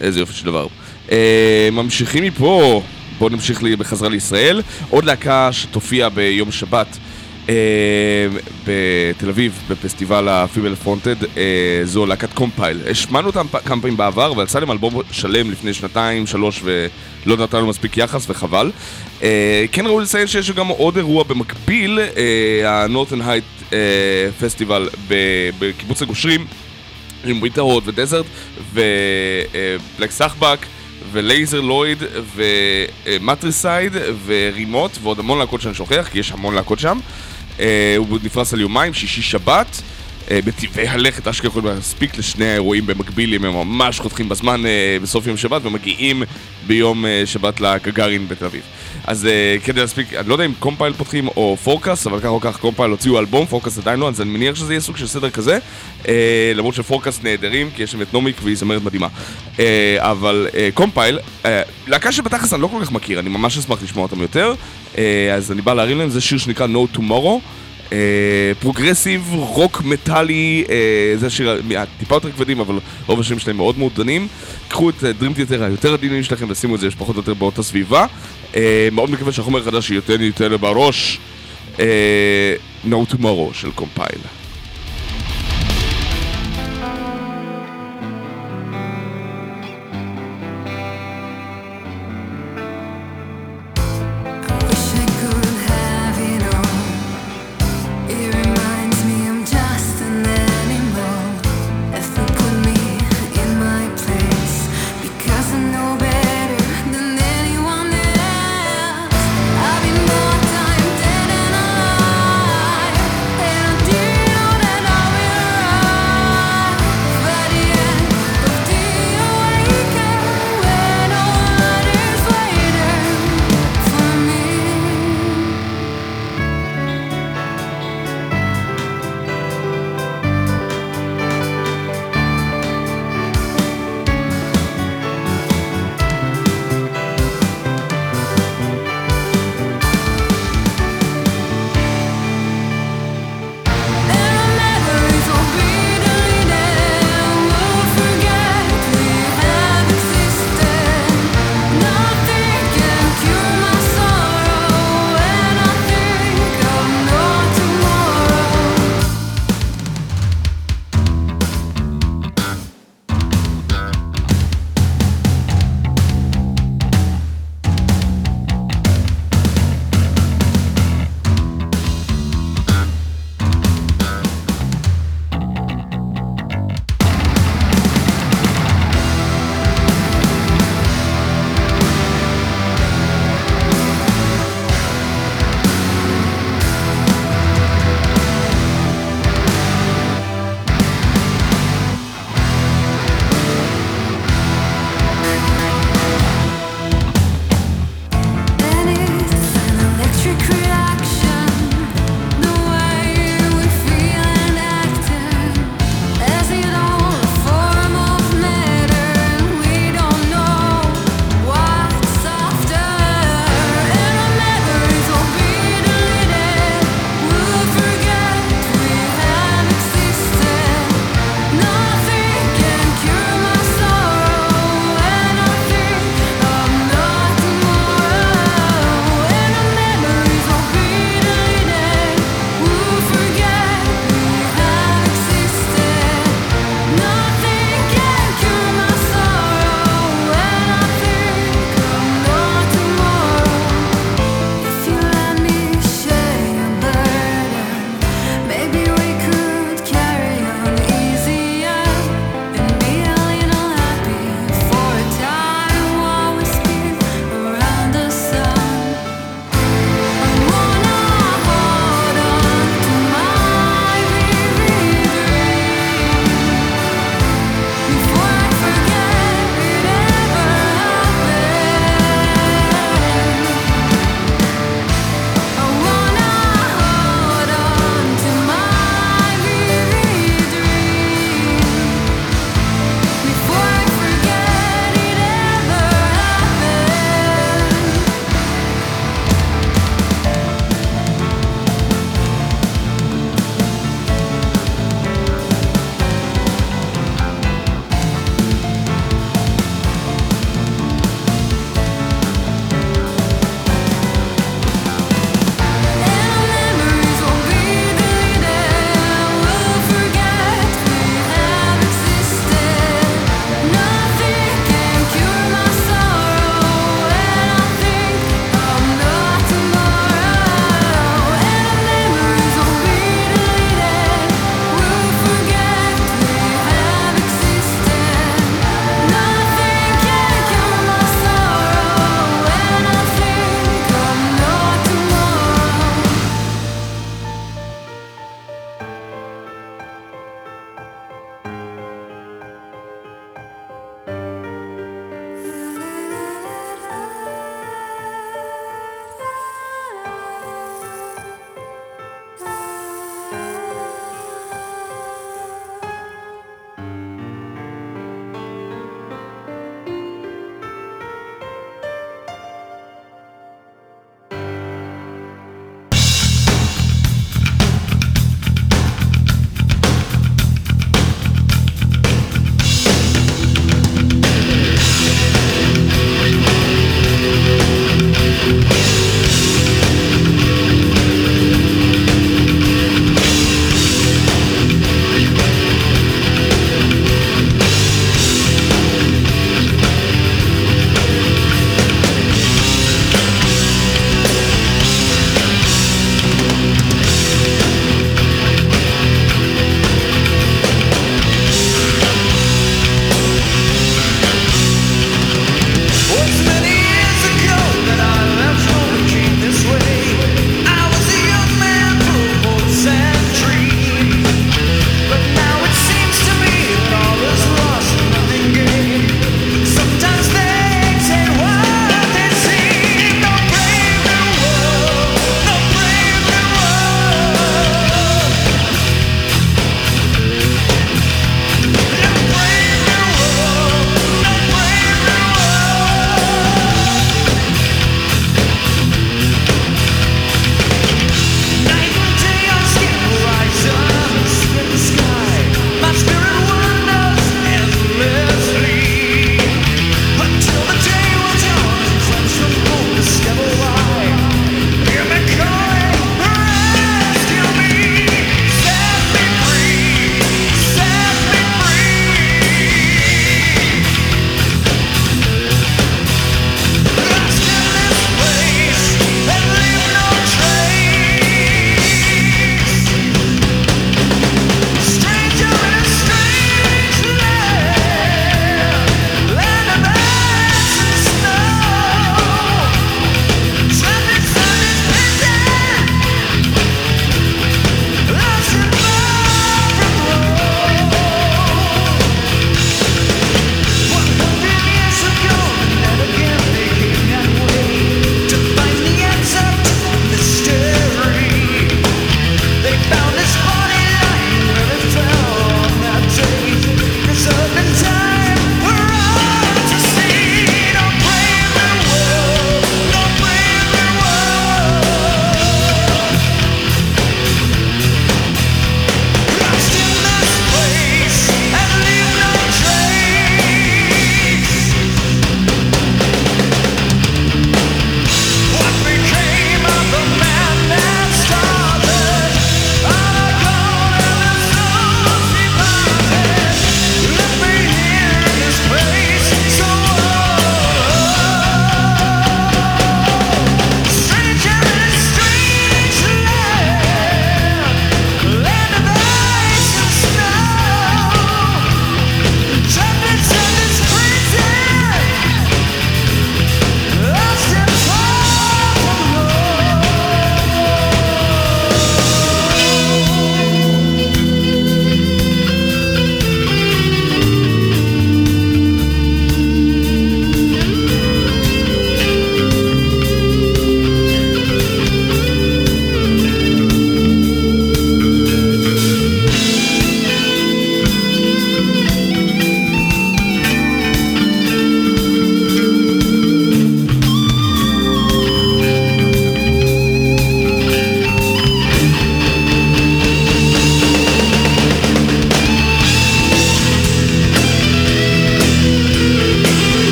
איזה יופי של דבר. אה, ממשיכים מפה, בואו נמשיך לי בחזרה לישראל. עוד להקה שתופיע ביום שבת אה, בתל אביב, בפסטיבל הפיבל פרונטד, אה, זו להקת קומפייל. השמענו אותם כמה פעמים בעבר, אבל יצא להם אלבום שלם לפני שנתיים, שלוש, ולא נתנו מספיק יחס, וחבל. אה, כן ראוי לציין שיש גם עוד אירוע במקביל, הנורטן הייט פסטיבל בקיבוץ הגושרים. עם ווינטר הוד ודזרט ובלק סחבק ולייזר לויד ומטריסייד ורימוט ועוד המון להקות שאני שוכח כי יש המון להקות שם אה, הוא נפרס על יומיים, שישי שבת אה, בטבעי הלכת אשכרה יכולים להספיק לשני האירועים במקביל אם הם ממש חותכים בזמן אה, בסוף יום שבת ומגיעים ביום אה, שבת לגגארין בתל אביב אז אה, כדי להספיק, אני לא יודע אם קומפייל פותחים או Forecast, אבל כך או כך קומפייל הוציאו אלבום, Forecast עדיין לא, אז אני מניח שזה יהיה סוג של סדר כזה. אה, למרות ש Forecast נהדרים, כי יש שם את נומיק והיא זמרת מדהימה. אה, אבל אה, קומפייל, אה, להקה שבתכלס אני לא כל כך מכיר, אני ממש אשמח לשמוע אותם יותר. אה, אז אני בא להרים להם, זה שיר שנקרא No Tomorrow. אה, פרוגרסיב, רוק מטאלי, אה, זה שיר אה, טיפה יותר כבדים, אבל רוב השירים שלהם מאוד מעודנים. קחו את דרים תיאטר היותר עדינים שלכם ושימו את זה פחות או יותר באותה סביבה. אה, מאוד מקווה שהחומר החדש ייתן לי תל בראש. אה, No Tomorrow של קומפייל.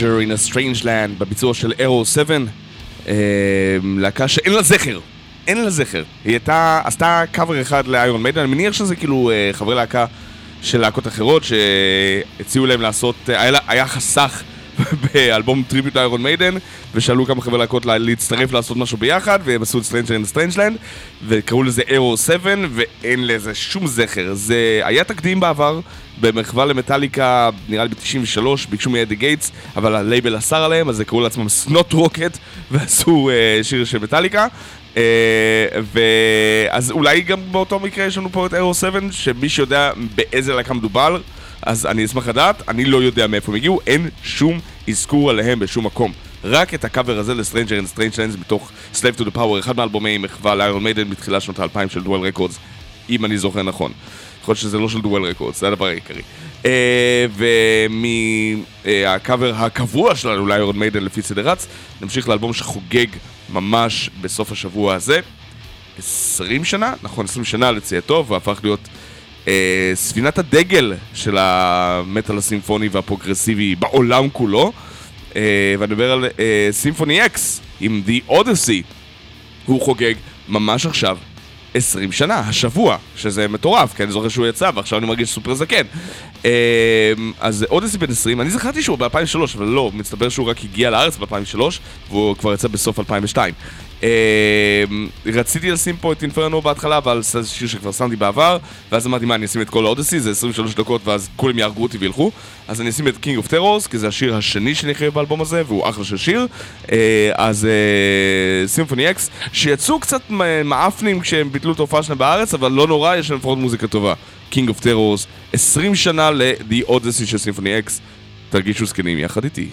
Stranger in a Strange Land בביצוע של אירו 7, אה, להקה שאין לה זכר. אין לה זכר. היא הייתה, עשתה קאבר אחד ל Iron Maiden, אני מניח שזה כאילו אה, חברי להקה של להקות אחרות שהציעו להם לעשות, אה, היה, היה חסך [LAUGHS] באלבום טריביוט ל Iron Maiden, ושאלו כמה חברי להקות לה- להצטרף לעשות משהו ביחד, והם עשו את Stranger in Strange Land, וקראו לזה אירו 7, ואין לזה שום זכר. זה היה תקדים בעבר, במחווה למטאליקה, נראה לי ב-93, ביקשו מ At the Gates, אבל הלייבל אסר עליהם, אז קראו לעצמם Snot Rocket, [LAUGHS] ועשו אה, שיר של מטאליקה. אה, ואז אולי גם באותו מקרה יש לנו פה את אירו 7, שמי שיודע באיזה להקה מדובר, אז אני אשמח לדעת, אני לא יודע מאיפה הם הגיעו, אין שום אזכור עליהם בשום מקום. רק את הקאבר הזה ל Stranger in Strange Land מתוך Slave to the Power, אחד מהאלבומי מחווה ל Iron Maiden בתחילת שנות האלפיים של Dwell Records, אם אני זוכר נכון. יכול להיות שזה לא של Dwell Records, זה הדבר העיקרי. אה, ומהקאבר הקבוע שלנו ל Iron Maiden לפי סדר רץ, נמשיך לאלבום שחוגג ממש בסוף השבוע הזה. 20 שנה, נכון, 20 שנה ליציאתו, והפך להיות אה, ספינת הדגל של המטאל הסימפוני והפרוגרסיבי בעולם כולו. אה, ואני מדבר על אה, Symphony X עם The Odyssey. הוא חוגג ממש עכשיו 20 שנה, השבוע, שזה מטורף, כי אני זוכר שהוא יצא ועכשיו אני מרגיש סופר זקן. אה, אז אודיסי בן 20, אני זכרתי שהוא ב-2003, אבל לא, מסתבר שהוא רק הגיע לארץ ב-2003, והוא כבר יצא בסוף 2002. אה, רציתי לשים פה את אינפרנו בהתחלה, אבל זה שיר שכבר שמתי בעבר, ואז אמרתי, מה, אני אשים את כל האודיסי, זה 23 דקות, ואז כולם יהרגו אותי וילכו. אז אני אשים את King of Terrors, כי זה השיר השני שאני חייב באלבום הזה, והוא אחלה של שיר. אה, אז סימפוני אקס, שיצאו קצת מעפנים כשהם ביטלו את ההופעה שלהם בארץ, אבל לא נורא, יש להם לפחות מוזיקה טובה. King of Terrors, 20 שנה ל-The Odyssey של סימפוני אקס, תרגישו זקנים יחד איתי.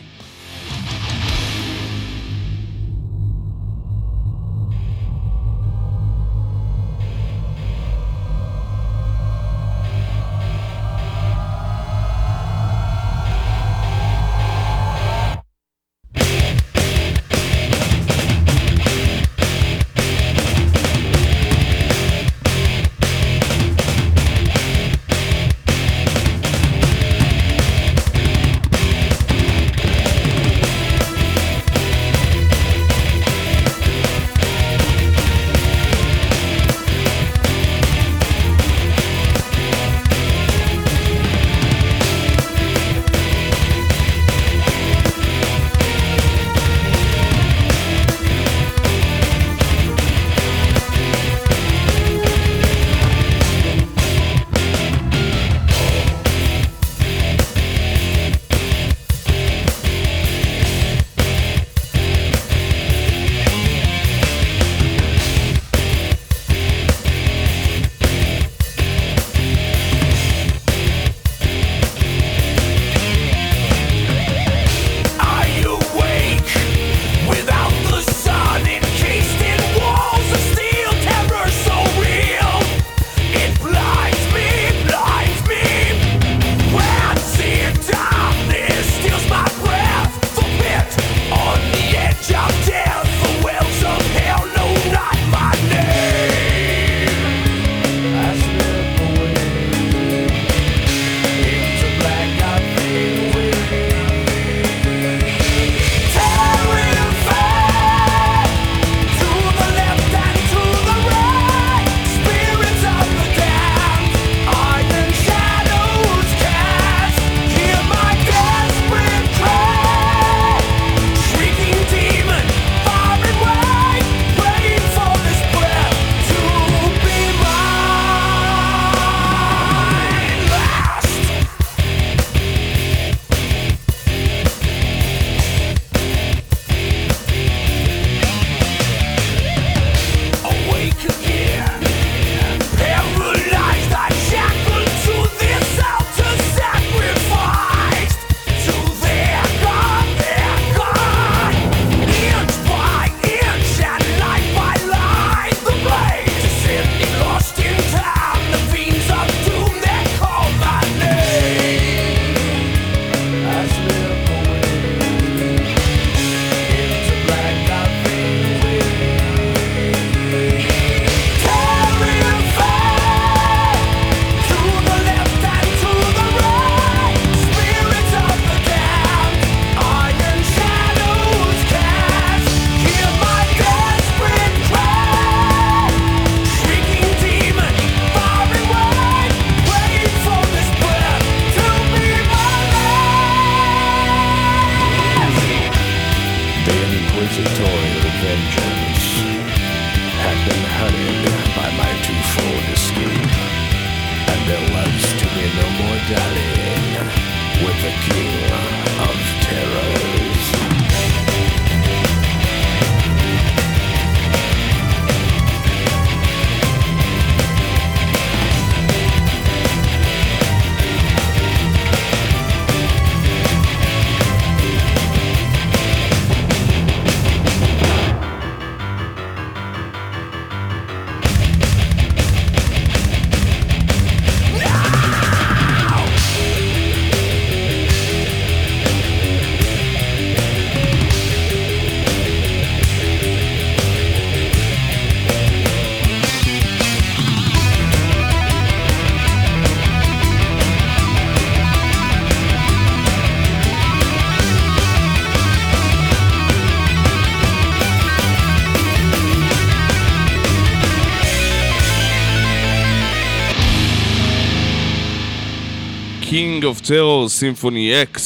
Symphony X,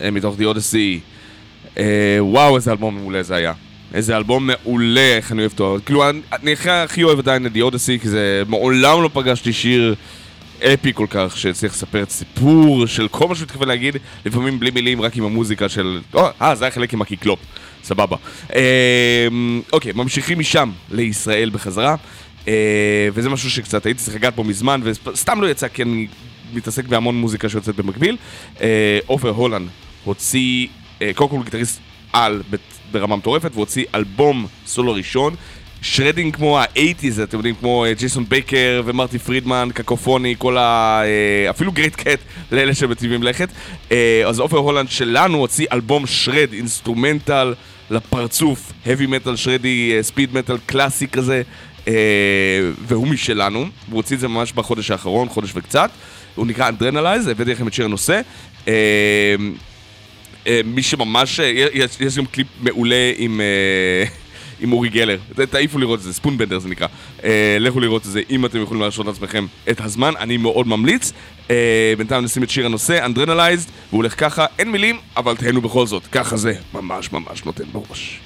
אה, מתוך The Odyssey. אה, וואו, איזה אלבום מעולה זה היה. איזה אלבום מעולה, איך אני אוהב אותו. כאילו, אני, אני הכי- אוהב עדיין את The Odyssey, כי זה... מעולם לא פגשתי שיר אפי כל כך, שצריך לספר את הסיפור של כל מה שהוא להגיד, לפעמים בלי מילים, רק עם המוזיקה של... אה, זה היה חלק עם הקיקלופ. סבבה. אוקיי, ממשיכים משם לישראל בחזרה. אה, וזה משהו שקצת הייתי צריך לגעת בו מזמן, וסתם לא יצא כי אני מתעסק בהמון מוזיקה שיוצאת במקביל. אה, עופר הולנד הוציא, אה, קודם כל הוא גיטריסט על ברמה מטורפת, והוציא אלבום סולו ראשון. Shredding כמו ה-80's, אתם יודעים, כמו אה, ג'ייסון בקר ומרטי פרידמן, Cacophony, כל ה... אפילו Great Kat, לאלה שמטיבים לכת. אז עופר הולנד שלנו הוציא אלבום shred, instrumental לפרצוף, heavy metal שרדי, speed metal קלאסי כזה, והוא משלנו, הוא הוציא את זה ממש בחודש האחרון, חודש וקצת. הוא נקרא Adrenalized, הבאתי לכם את שיר הנושא. אה, אה, מי שממש, אה, יש, גם קליפ מעולה עם, עם אורי גלר, תעיפו לראות את זה, Spoonbender זה נקרא. לכו לראות את זה אם אתם יכולים להרשות לעצמכם את הזמן, אני מאוד ממליץ. אה, בינתיים נשים את שיר הנושא, Adrenalized, והוא הולך ככה, אין מילים, אבל תהנו בכל זאת, ככה זה ממש ממש נותן בראש.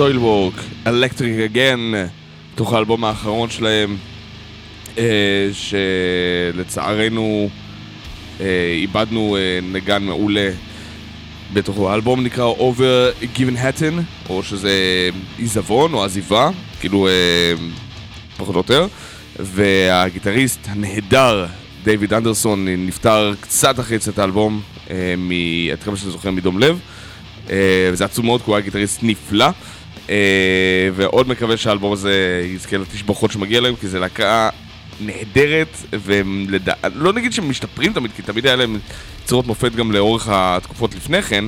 וורק, אלקטריק אגן, מתוך האלבום האחרון שלהם, אה, שלצערנו אה, איבדנו אה, נגן מעולה בתוכו. האלבום נקרא Over Given Hatton, או שזה עיזבון או עזיבה, כאילו אה, פחות או יותר, והגיטריסט הנהדר דיוויד אנדרסון נפטר קצת אחרי יציאת האלבום, אה, עד כמה שאני זוכר מדום לב, אה, וזה עצוב מאוד כי הוא היה גיטריסט נפלא. אה, ועוד מקווה שהאלבום הזה יזכה לתשבחות שמגיע להם, כי זו להקה נהדרת, והם לדע... לא נגיד שהם משתפרים תמיד, כי תמיד היה להם יצירות מופת גם לאורך התקופות לפני כן,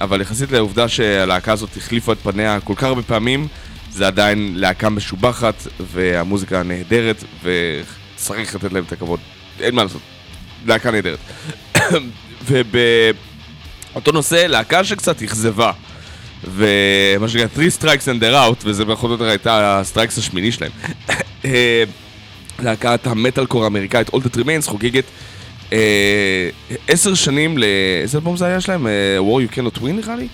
אבל יחסית לעובדה שהלהקה הזאת החליפה את פניה כל כך הרבה פעמים, זה עדיין להקה משובחת, והמוזיקה נהדרת, וצריך לתת להם את הכבוד. אין מה לעשות, להקה נהדרת. [COUGHS] ובאותו נושא, להקה שקצת אכזבה. ומה שנקרא 3 strikes and they're out, וזה פחות או יותר הייתה ה strikes השמיני שלהם. אה, להקת המטאל קור האמריקאית All That Remains חוגגת אה, עשר שנים ל... איזה אלבום זה היה שלהם? אה, War You Cannot Win נראה לי?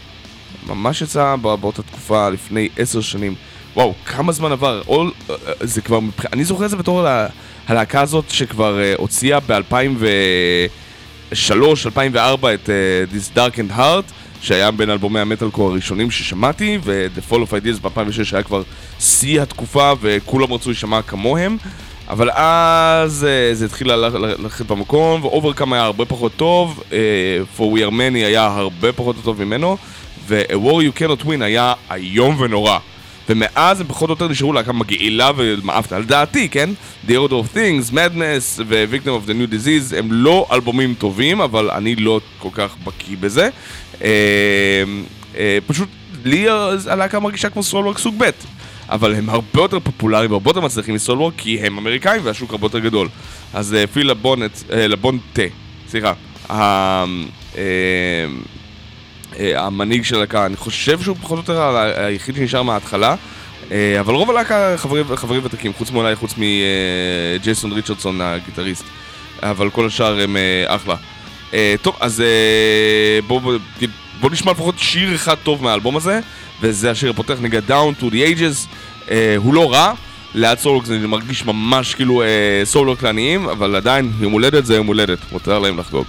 ממש יצא בא- באותה תקופה לפני עשר שנים. וואו, כמה זמן עבר. All, זה כבר. אני זוכר את זה בתור הלה... הלהקה הזאת שכבר אה, הוציאה ב-2003-2004 את This Dark and Heart, שהיה בין אלבומי המטאלקור הראשונים ששמעתי, ו-The Fall of Ideas ב-2006 היה כבר שיא התקופה וכולם רצו להישמע כמוהם. אבל אז אה, זה התחיל ללכ- ללכת במקום, ואוברקאם היה הרבה פחות טוב, אה, For We Are Many היה הרבה פחות טוב ממנו, ו-A War You Cannot Win היה איום ונורא. ומאז הם פחות או יותר נשארו להקה מגעילה ומאפת, על דעתי, כן? The Order of Things, Madness ו-Victim of the New Disease הם לא אלבומים טובים, אבל אני לא כל כך בקיא בזה. אה, אה, פשוט לי הלהקה מרגישה כמו סולוורק סוג ב', אבל הם הרבה יותר פופולריים והרבה יותר מצליחים מסולוורק כי הם אמריקאים והשוק הרבה יותר גדול. אז אה, פיל לבונט, לבונטה, סליחה, המנהיג של הלהקה, אני חושב שהוא פחות או יותר היחיד שנשאר מההתחלה, אבל רוב הלהקה חברים, ותיקים, חוץ מאולי, חוץ מג'ייסון ריצ'רדסון הגיטריסט, אבל כל השאר הם אחלה. אה, טוב, אז אה, בואו בוא, בוא נשמע לפחות שיר אחד טוב מהאלבום הזה, וזה השיר הפותח נגד Down to the Ages, אה, הוא לא רע. ליד סולוק זה מרגיש ממש כאילו אה, סולוק לעניים, אבל עדיין יום הולדת זה יום הולדת, מותר להם לחגוג.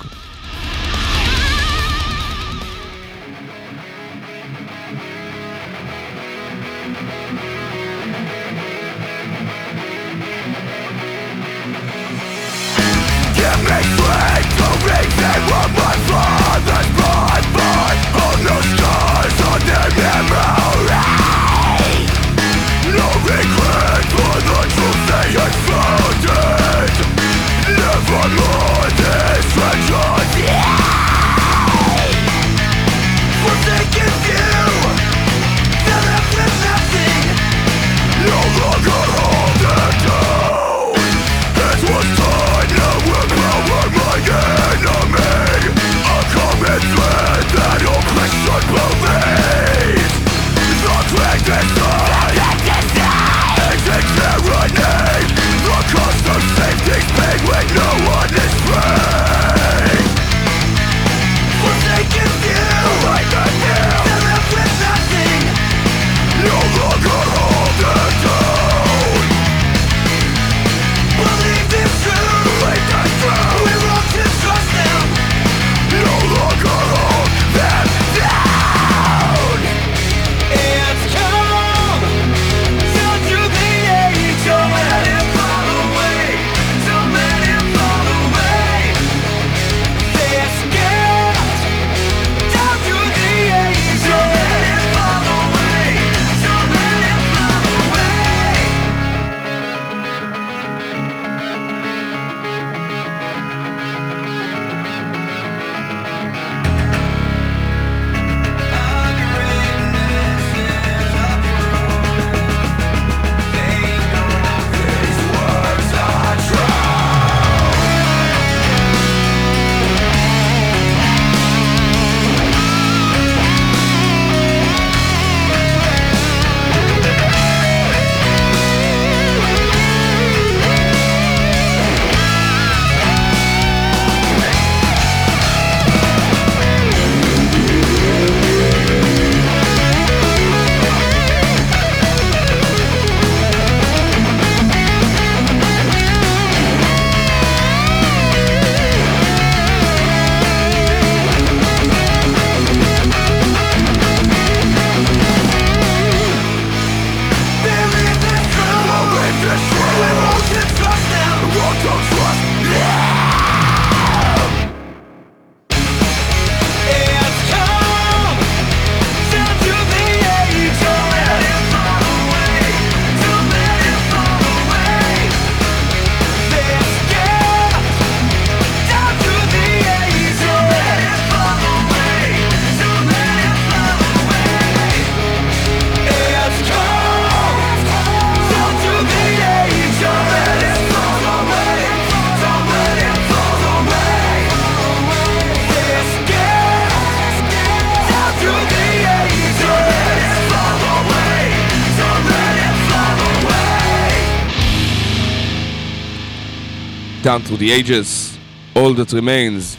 Through the ages, All that remains.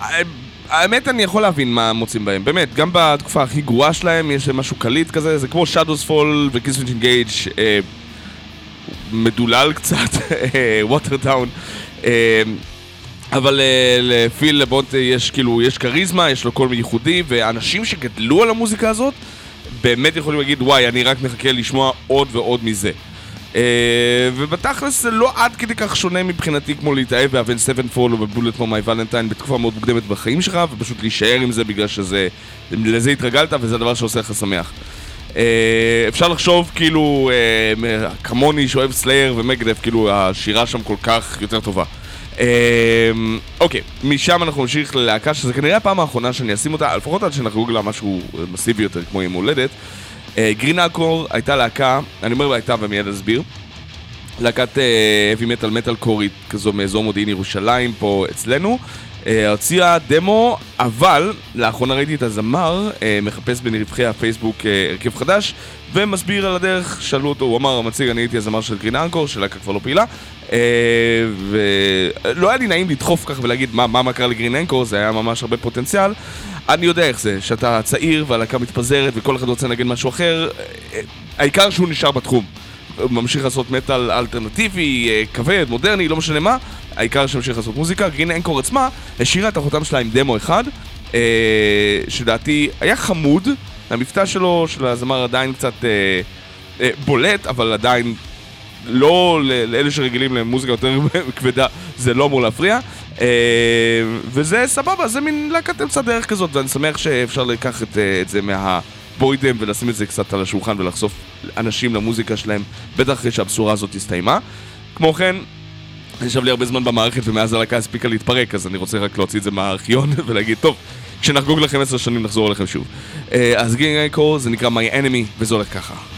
אה, האמת אני יכול להבין מה מוצאים בהם, באמת, גם בתקופה הכי גרועה שלהם יש משהו קליט כזה, זה כמו Shadows Fall ו Killswitch Engage אה, מדולל קצת, watered down. אה, אבל אה, לפיל לבונט יש כאילו, יש כריזמה, יש לו קול ייחודי, ואנשים שגדלו על המוזיקה הזאת באמת יכולים להגיד, וואי, אני רק מחכה לשמוע עוד ועוד מזה. אה, ובתכלס זה לא עד כדי כך שונה מבחינתי כמו להתאהב ב Avenged Sevenfold או ב Bullet for My Valentine בתקופה מאוד מוקדמת בחיים שלך, ופשוט להישאר עם זה בגלל שזה, לזה התרגלת וזה הדבר שעושה לך שמח. אה, אפשר לחשוב כאילו, אה, כמוני שאוהב סלייר ומגאדת', כאילו השירה שם כל כך יותר טובה. אוקיי, משם אנחנו נמשיך ללהקה שזה כנראה הפעם האחרונה שאני אשים אותה, לפחות עד שנחגוג לה משהו מסיבי יותר כמו יום הולדת. גרין אלקור הייתה להקה, אני אומר הייתה ומיד אסביר. להקת heavy metal metal קורית כזו מאזור מודיעין ירושלים פה אצלנו. אה, הוציאה דמו, אבל לאחרונה ראיתי את הזמר אה, מחפש רווחי הפייסבוק אה, הרכב חדש ומסביר על הדרך, שאלו אותו, הוא אמר, המציג, אני הייתי הזמר של גרין אנקור, שלהקה כבר לא פעילה אה, ולא היה לי נעים לדחוף כך ולהגיד מה, מה, מה קרה לגרין אנקור, זה היה ממש הרבה פוטנציאל אני יודע איך זה, שאתה צעיר והלהקה מתפזרת וכל אחד רוצה לנגן משהו אחר העיקר שהוא נשאר בתחום. הוא ממשיך לעשות מטאל אלטרנטיבי, אה, כבד, מודרני, לא משנה מה העיקר שממשיך לעשות מוזיקה, גרין אנקור עצמה השאירה את החותם שלה עם דמו אחד אה, שלדעתי היה חמוד המבטא שלו, של הזמר עדיין קצת אה, בולט, אבל עדיין לא לאלה שרגילים למוזיקה יותר [LAUGHS] כבדה, זה לא אמור להפריע. אה, וזה סבבה, זה מין להקת אמצע דרך כזאת, ואני שמח שאפשר לקחת אה, את זה מהבוידם ולשים את זה קצת על השולחן ולחשוף אנשים למוזיקה שלהם, בטח אחרי שהבשורה הזאת הסתיימה. כמו כן, ישב לי הרבה זמן במערכת ומאז הלהקה הספיקה להתפרק, אז אני רוצה רק להוציא את זה מהארכיון [LAUGHS] ולהגיד, טוב, כשנחגוג לכם עשר שנים נחזור אליכם שוב. אה, אז גינג אקו זה נקרא My Enemy, וזה הולך ככה.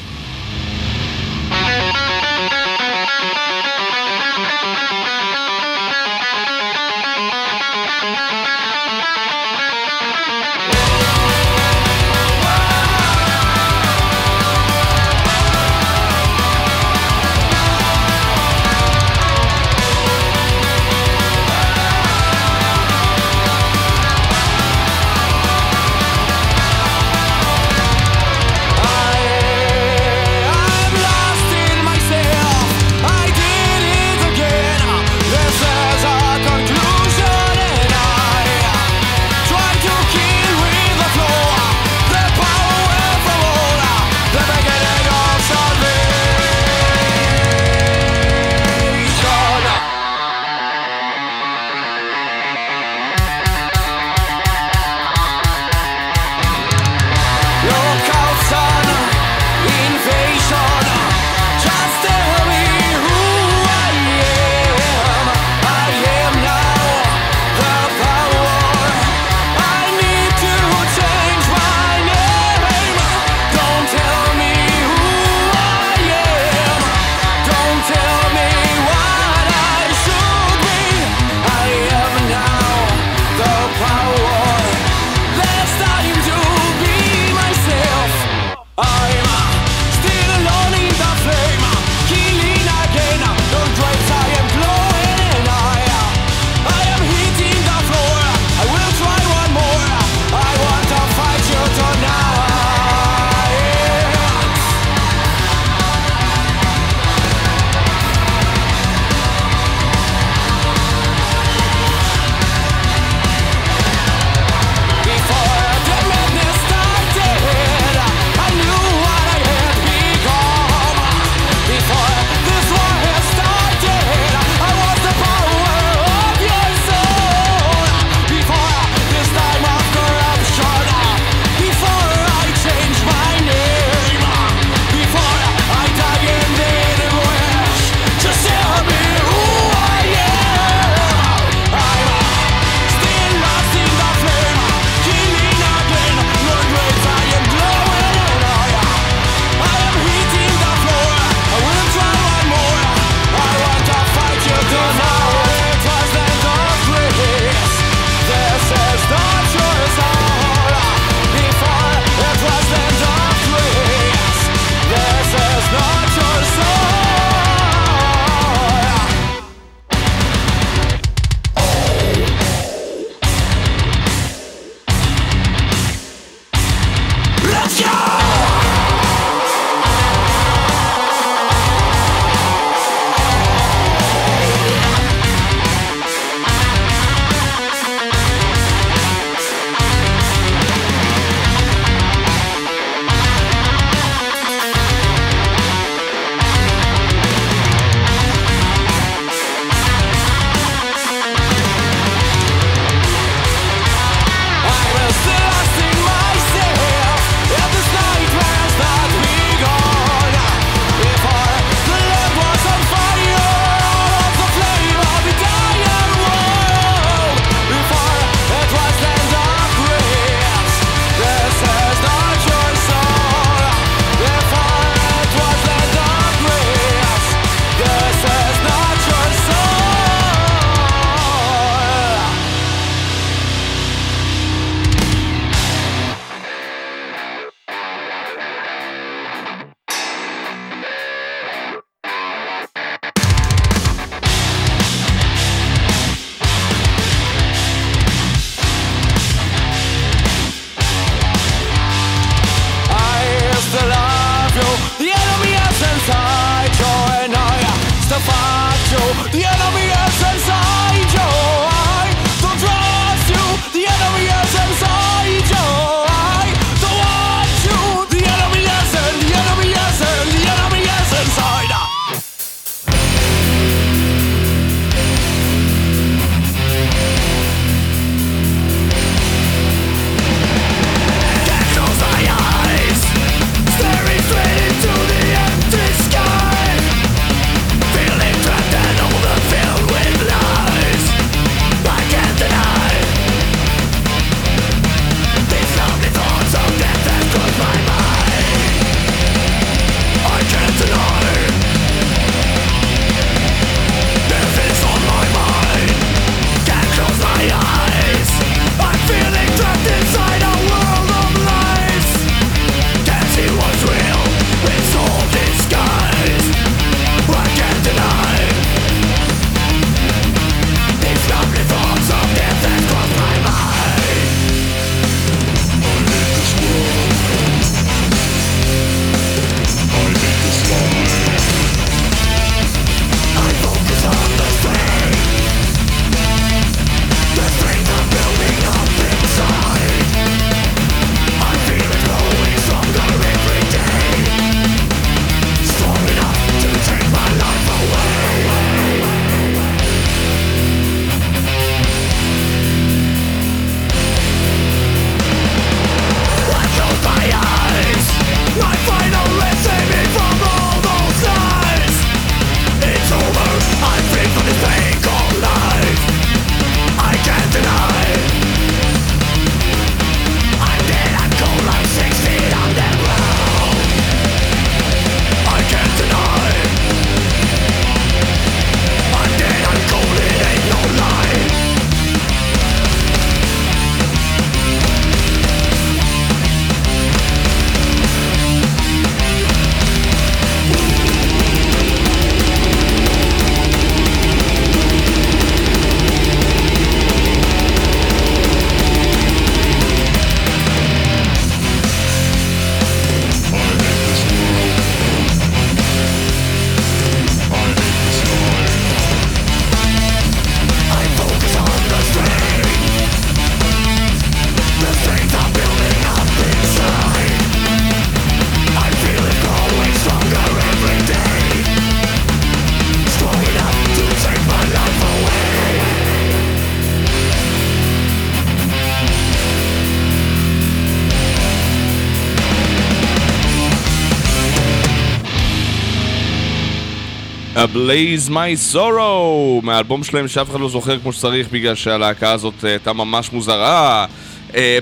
Ablaze My Sorrow מהאלבום שלהם שאף אחד לא זוכר כמו שצריך בגלל שהלהקה הזאת אה, הייתה ממש מוזרה.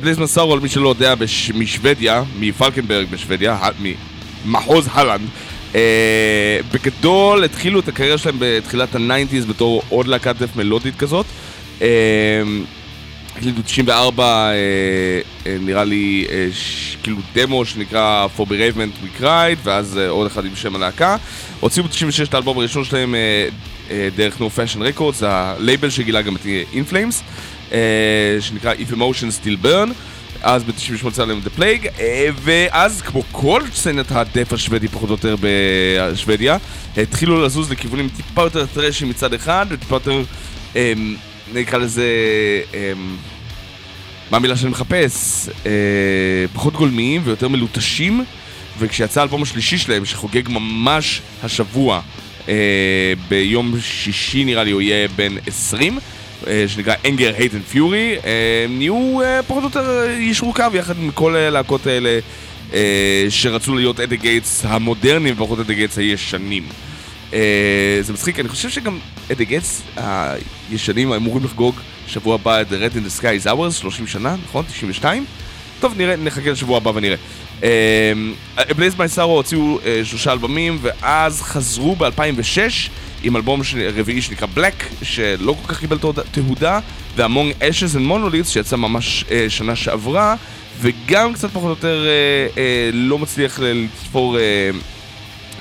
Ablaze My Sorrow, למי שלא יודע, בש... משוודיה, מפלקנברג בשוודיה, ה- ממחוז הלנד. אה, בגדול התחילו את הקריירה שלהם בתחילת ה nineties בתור עוד להקת death מלודית כזאת. אה, הקליטו 94, אה, אה, נראה לי, אה, כאילו דמו שנקרא For Bereavement We Cried, ואז עוד אחד עם שם הלהקה. הוציאו ב-96 את האלבום הראשון שלהם דרך No Fashion Records, הלייבל שגילה גם את אה, שנקרא If Emotions Still Burn. אז ב-98 יצא להם The Plague, ואז כמו כל סצנת הדף השוודי פחות או יותר בשוודיה, התחילו לזוז לכיוונים טיפה יותר טרשים מצד אחד, וטיפה יותר, אמ, נקרא לזה, אמ, מה המילה שאני מחפש? אה, פחות גולמיים ויותר מלוטשים, וכשיצא האלבום השלישי שלהם, שחוגג ממש השבוע, אה, ביום שישי נראה לי הוא יהיה בן 20, אה, שנקרא Anger, Hate and Fury, אה, נהיו פחות או יותר יישרו קו יחד עם כל הלהקות האלה שרצו להיות At the Gates המודרניים ופחות At the Gates הישנים. אה, זה מצחיק, אני חושב שגם At the Gates הישנים אמורים לחגוג שבוע הבא את The Red in the Sky is Ours, 30 שנה, נכון? 92? טוב, נראה, נחכה לשבוע הבא ונראה. Ablaze My Sorrow הוציאו אה, שלושה אלבומים, ואז חזרו ב-2006 עם אלבום ש- רביעי שנקרא Black, שלא כל כך קיבל תהודה- ו Among Ashes and Monoliths שיצא ממש אה, שנה שעברה, וגם קצת פחות או יותר אה, אה, לא מצליח לתפור...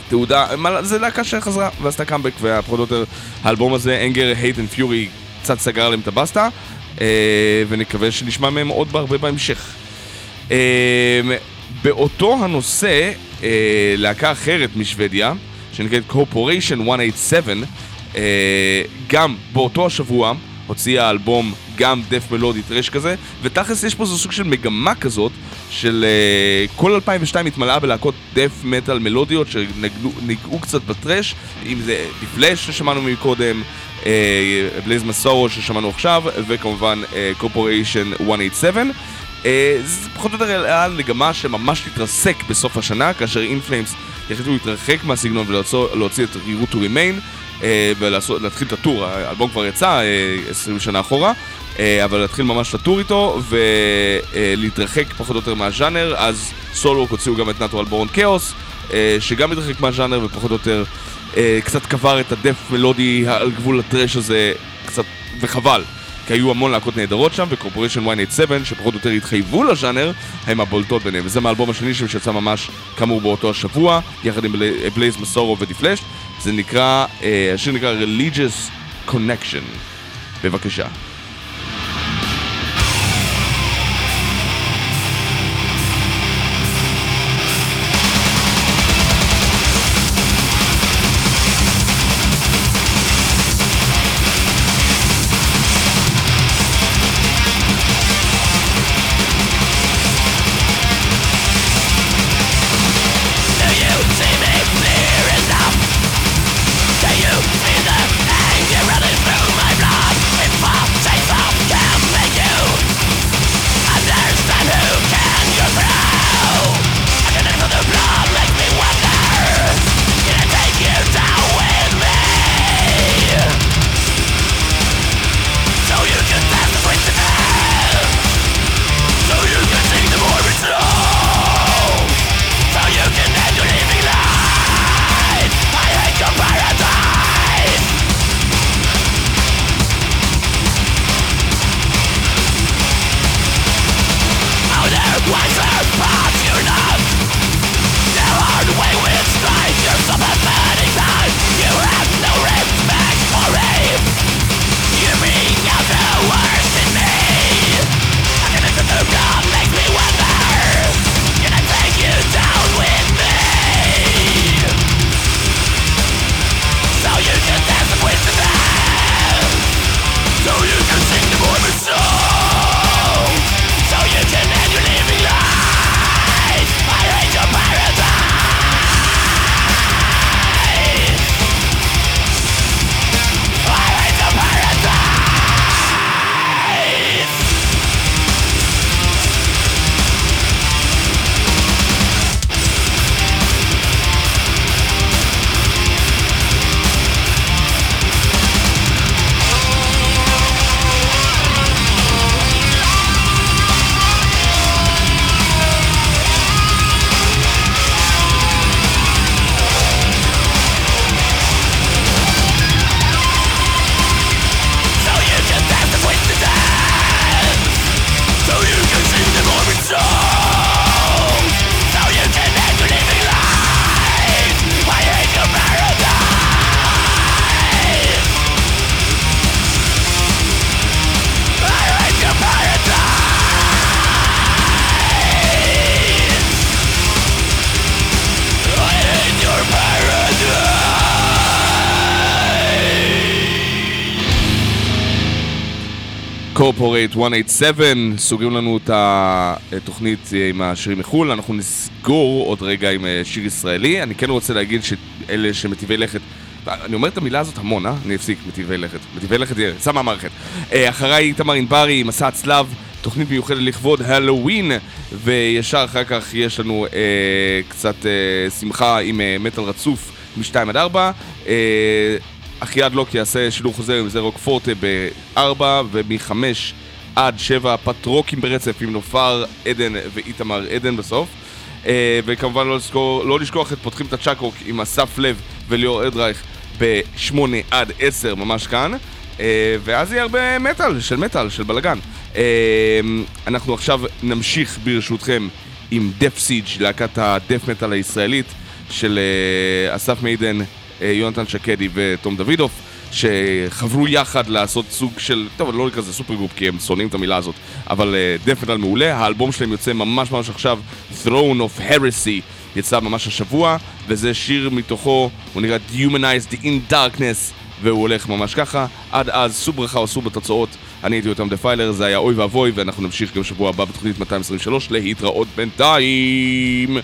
תהודה, זה להקה שחזרה ועשתה קאמבק יותר האלבום הזה, Anger, Hate and Fury, קצת סגר להם את הבסטה אה, ונקווה שנשמע מהם עוד בהרבה בהמשך. אה, באותו הנושא, אה, להקה אחרת משוודיה, שנקראת Corporation 187, אה, גם באותו השבוע הוציאה אלבום גם דף מלודי טרש כזה, ותכלס יש פה איזה סוג של מגמה כזאת, של אה, כל 2002 התמלאה בלהקות דף מטאל מלודיות שניגעו קצת בטרש, אם זה דיפלש ששמענו מקודם, בלייז מסורו ששמענו עכשיו, וכמובן 187. אה, זה פחות או יותר היה מגמה שממש תתרסק בסוף השנה, כאשר אינפלאמס החליטו להתרחק מהסגנון ולהוציא את רירות remain אה, ולהתחיל את הטור, האלבום כבר יצא אה, 20 שנה אחורה, אה, אבל להתחיל ממש את הטור איתו ולהתרחק פחות או יותר מהז'אנר, אז סולו הוציאו גם את נטורל בורון כאוס, אה, שגם התרחק מהז'אנר ופחות או יותר אה, קצת קבר את הדף מלודי על גבול הטרש הזה, קצת, וחבל. כי היו המון להקות נהדרות שם, וקורפוריישן 187, שפחות או יותר התחייבו לז'אנר, הם הבולטות ביניהם. וזה מהאלבום השני שלהם שיצא ממש כאמור באותו השבוע, יחד עם בלייז מסורו ודיפלש. זה נקרא, אה, השיר נקרא Religious Connection. בבקשה. קורפורייט 187 סוגרים לנו את התוכנית עם השירים מחו"ל, אנחנו נסגור עוד רגע עם אה, שיר ישראלי. אני כן רוצה להגיד שאלה שמטיבי לכת, אני אומר את המילה הזאת המון, אה? אני אפסיק, מטיבי לכת. מטיבי לכת יצא מהמערכת. אה, אחריי איתמר ענברי, מסע הצלב, תוכנית מיוחדת לכבוד הלואוין, וישר אחר כך יש לנו אה, קצת אה, שמחה עם אה, מטאל רצוף מ-2 עד 4. אה, אחיעד לוקי יעשה שידור חוזר עם זה רוק פורטה ב-4 ומ-5 עד 7 פטרוקים ברצף עם נופר עדן ואיתמר עדן בסוף. אה, וכמובן לא, לזכור, לא לשכוח את פותחים את הצ'אקרוק עם אסף לב וליאור אדרייך ב-8 עד 10 ממש כאן. אה, ואז יהיה הרבה מטאל, של מטאל, של בלאגן. אה, אנחנו עכשיו נמשיך ברשותכם עם דף סיג', להקת הדף מטאל הישראלית של אה, אסף מיידן, אה, יונתן שקדי ותום דוידוף, שחברו יחד לעשות סוג של, טוב, לא נקרא לזה supergroup כי הם שונאים את המילה הזאת, אבל death metal מעולה, האלבום שלהם יוצא ממש ממש עכשיו, Throne of Heresy, יצא ממש השבוע, וזה שיר מתוכו, הוא נקרא Humanize the in Darkness, והוא הולך ממש ככה. עד אז, סעו ברכה או סעו בתוצאות. אני הייתי יותם דפיילר, זה היה אוי ואבוי, ואנחנו נמשיך גם שבוע הבא בתוכנית 223 להתראות בינתיים.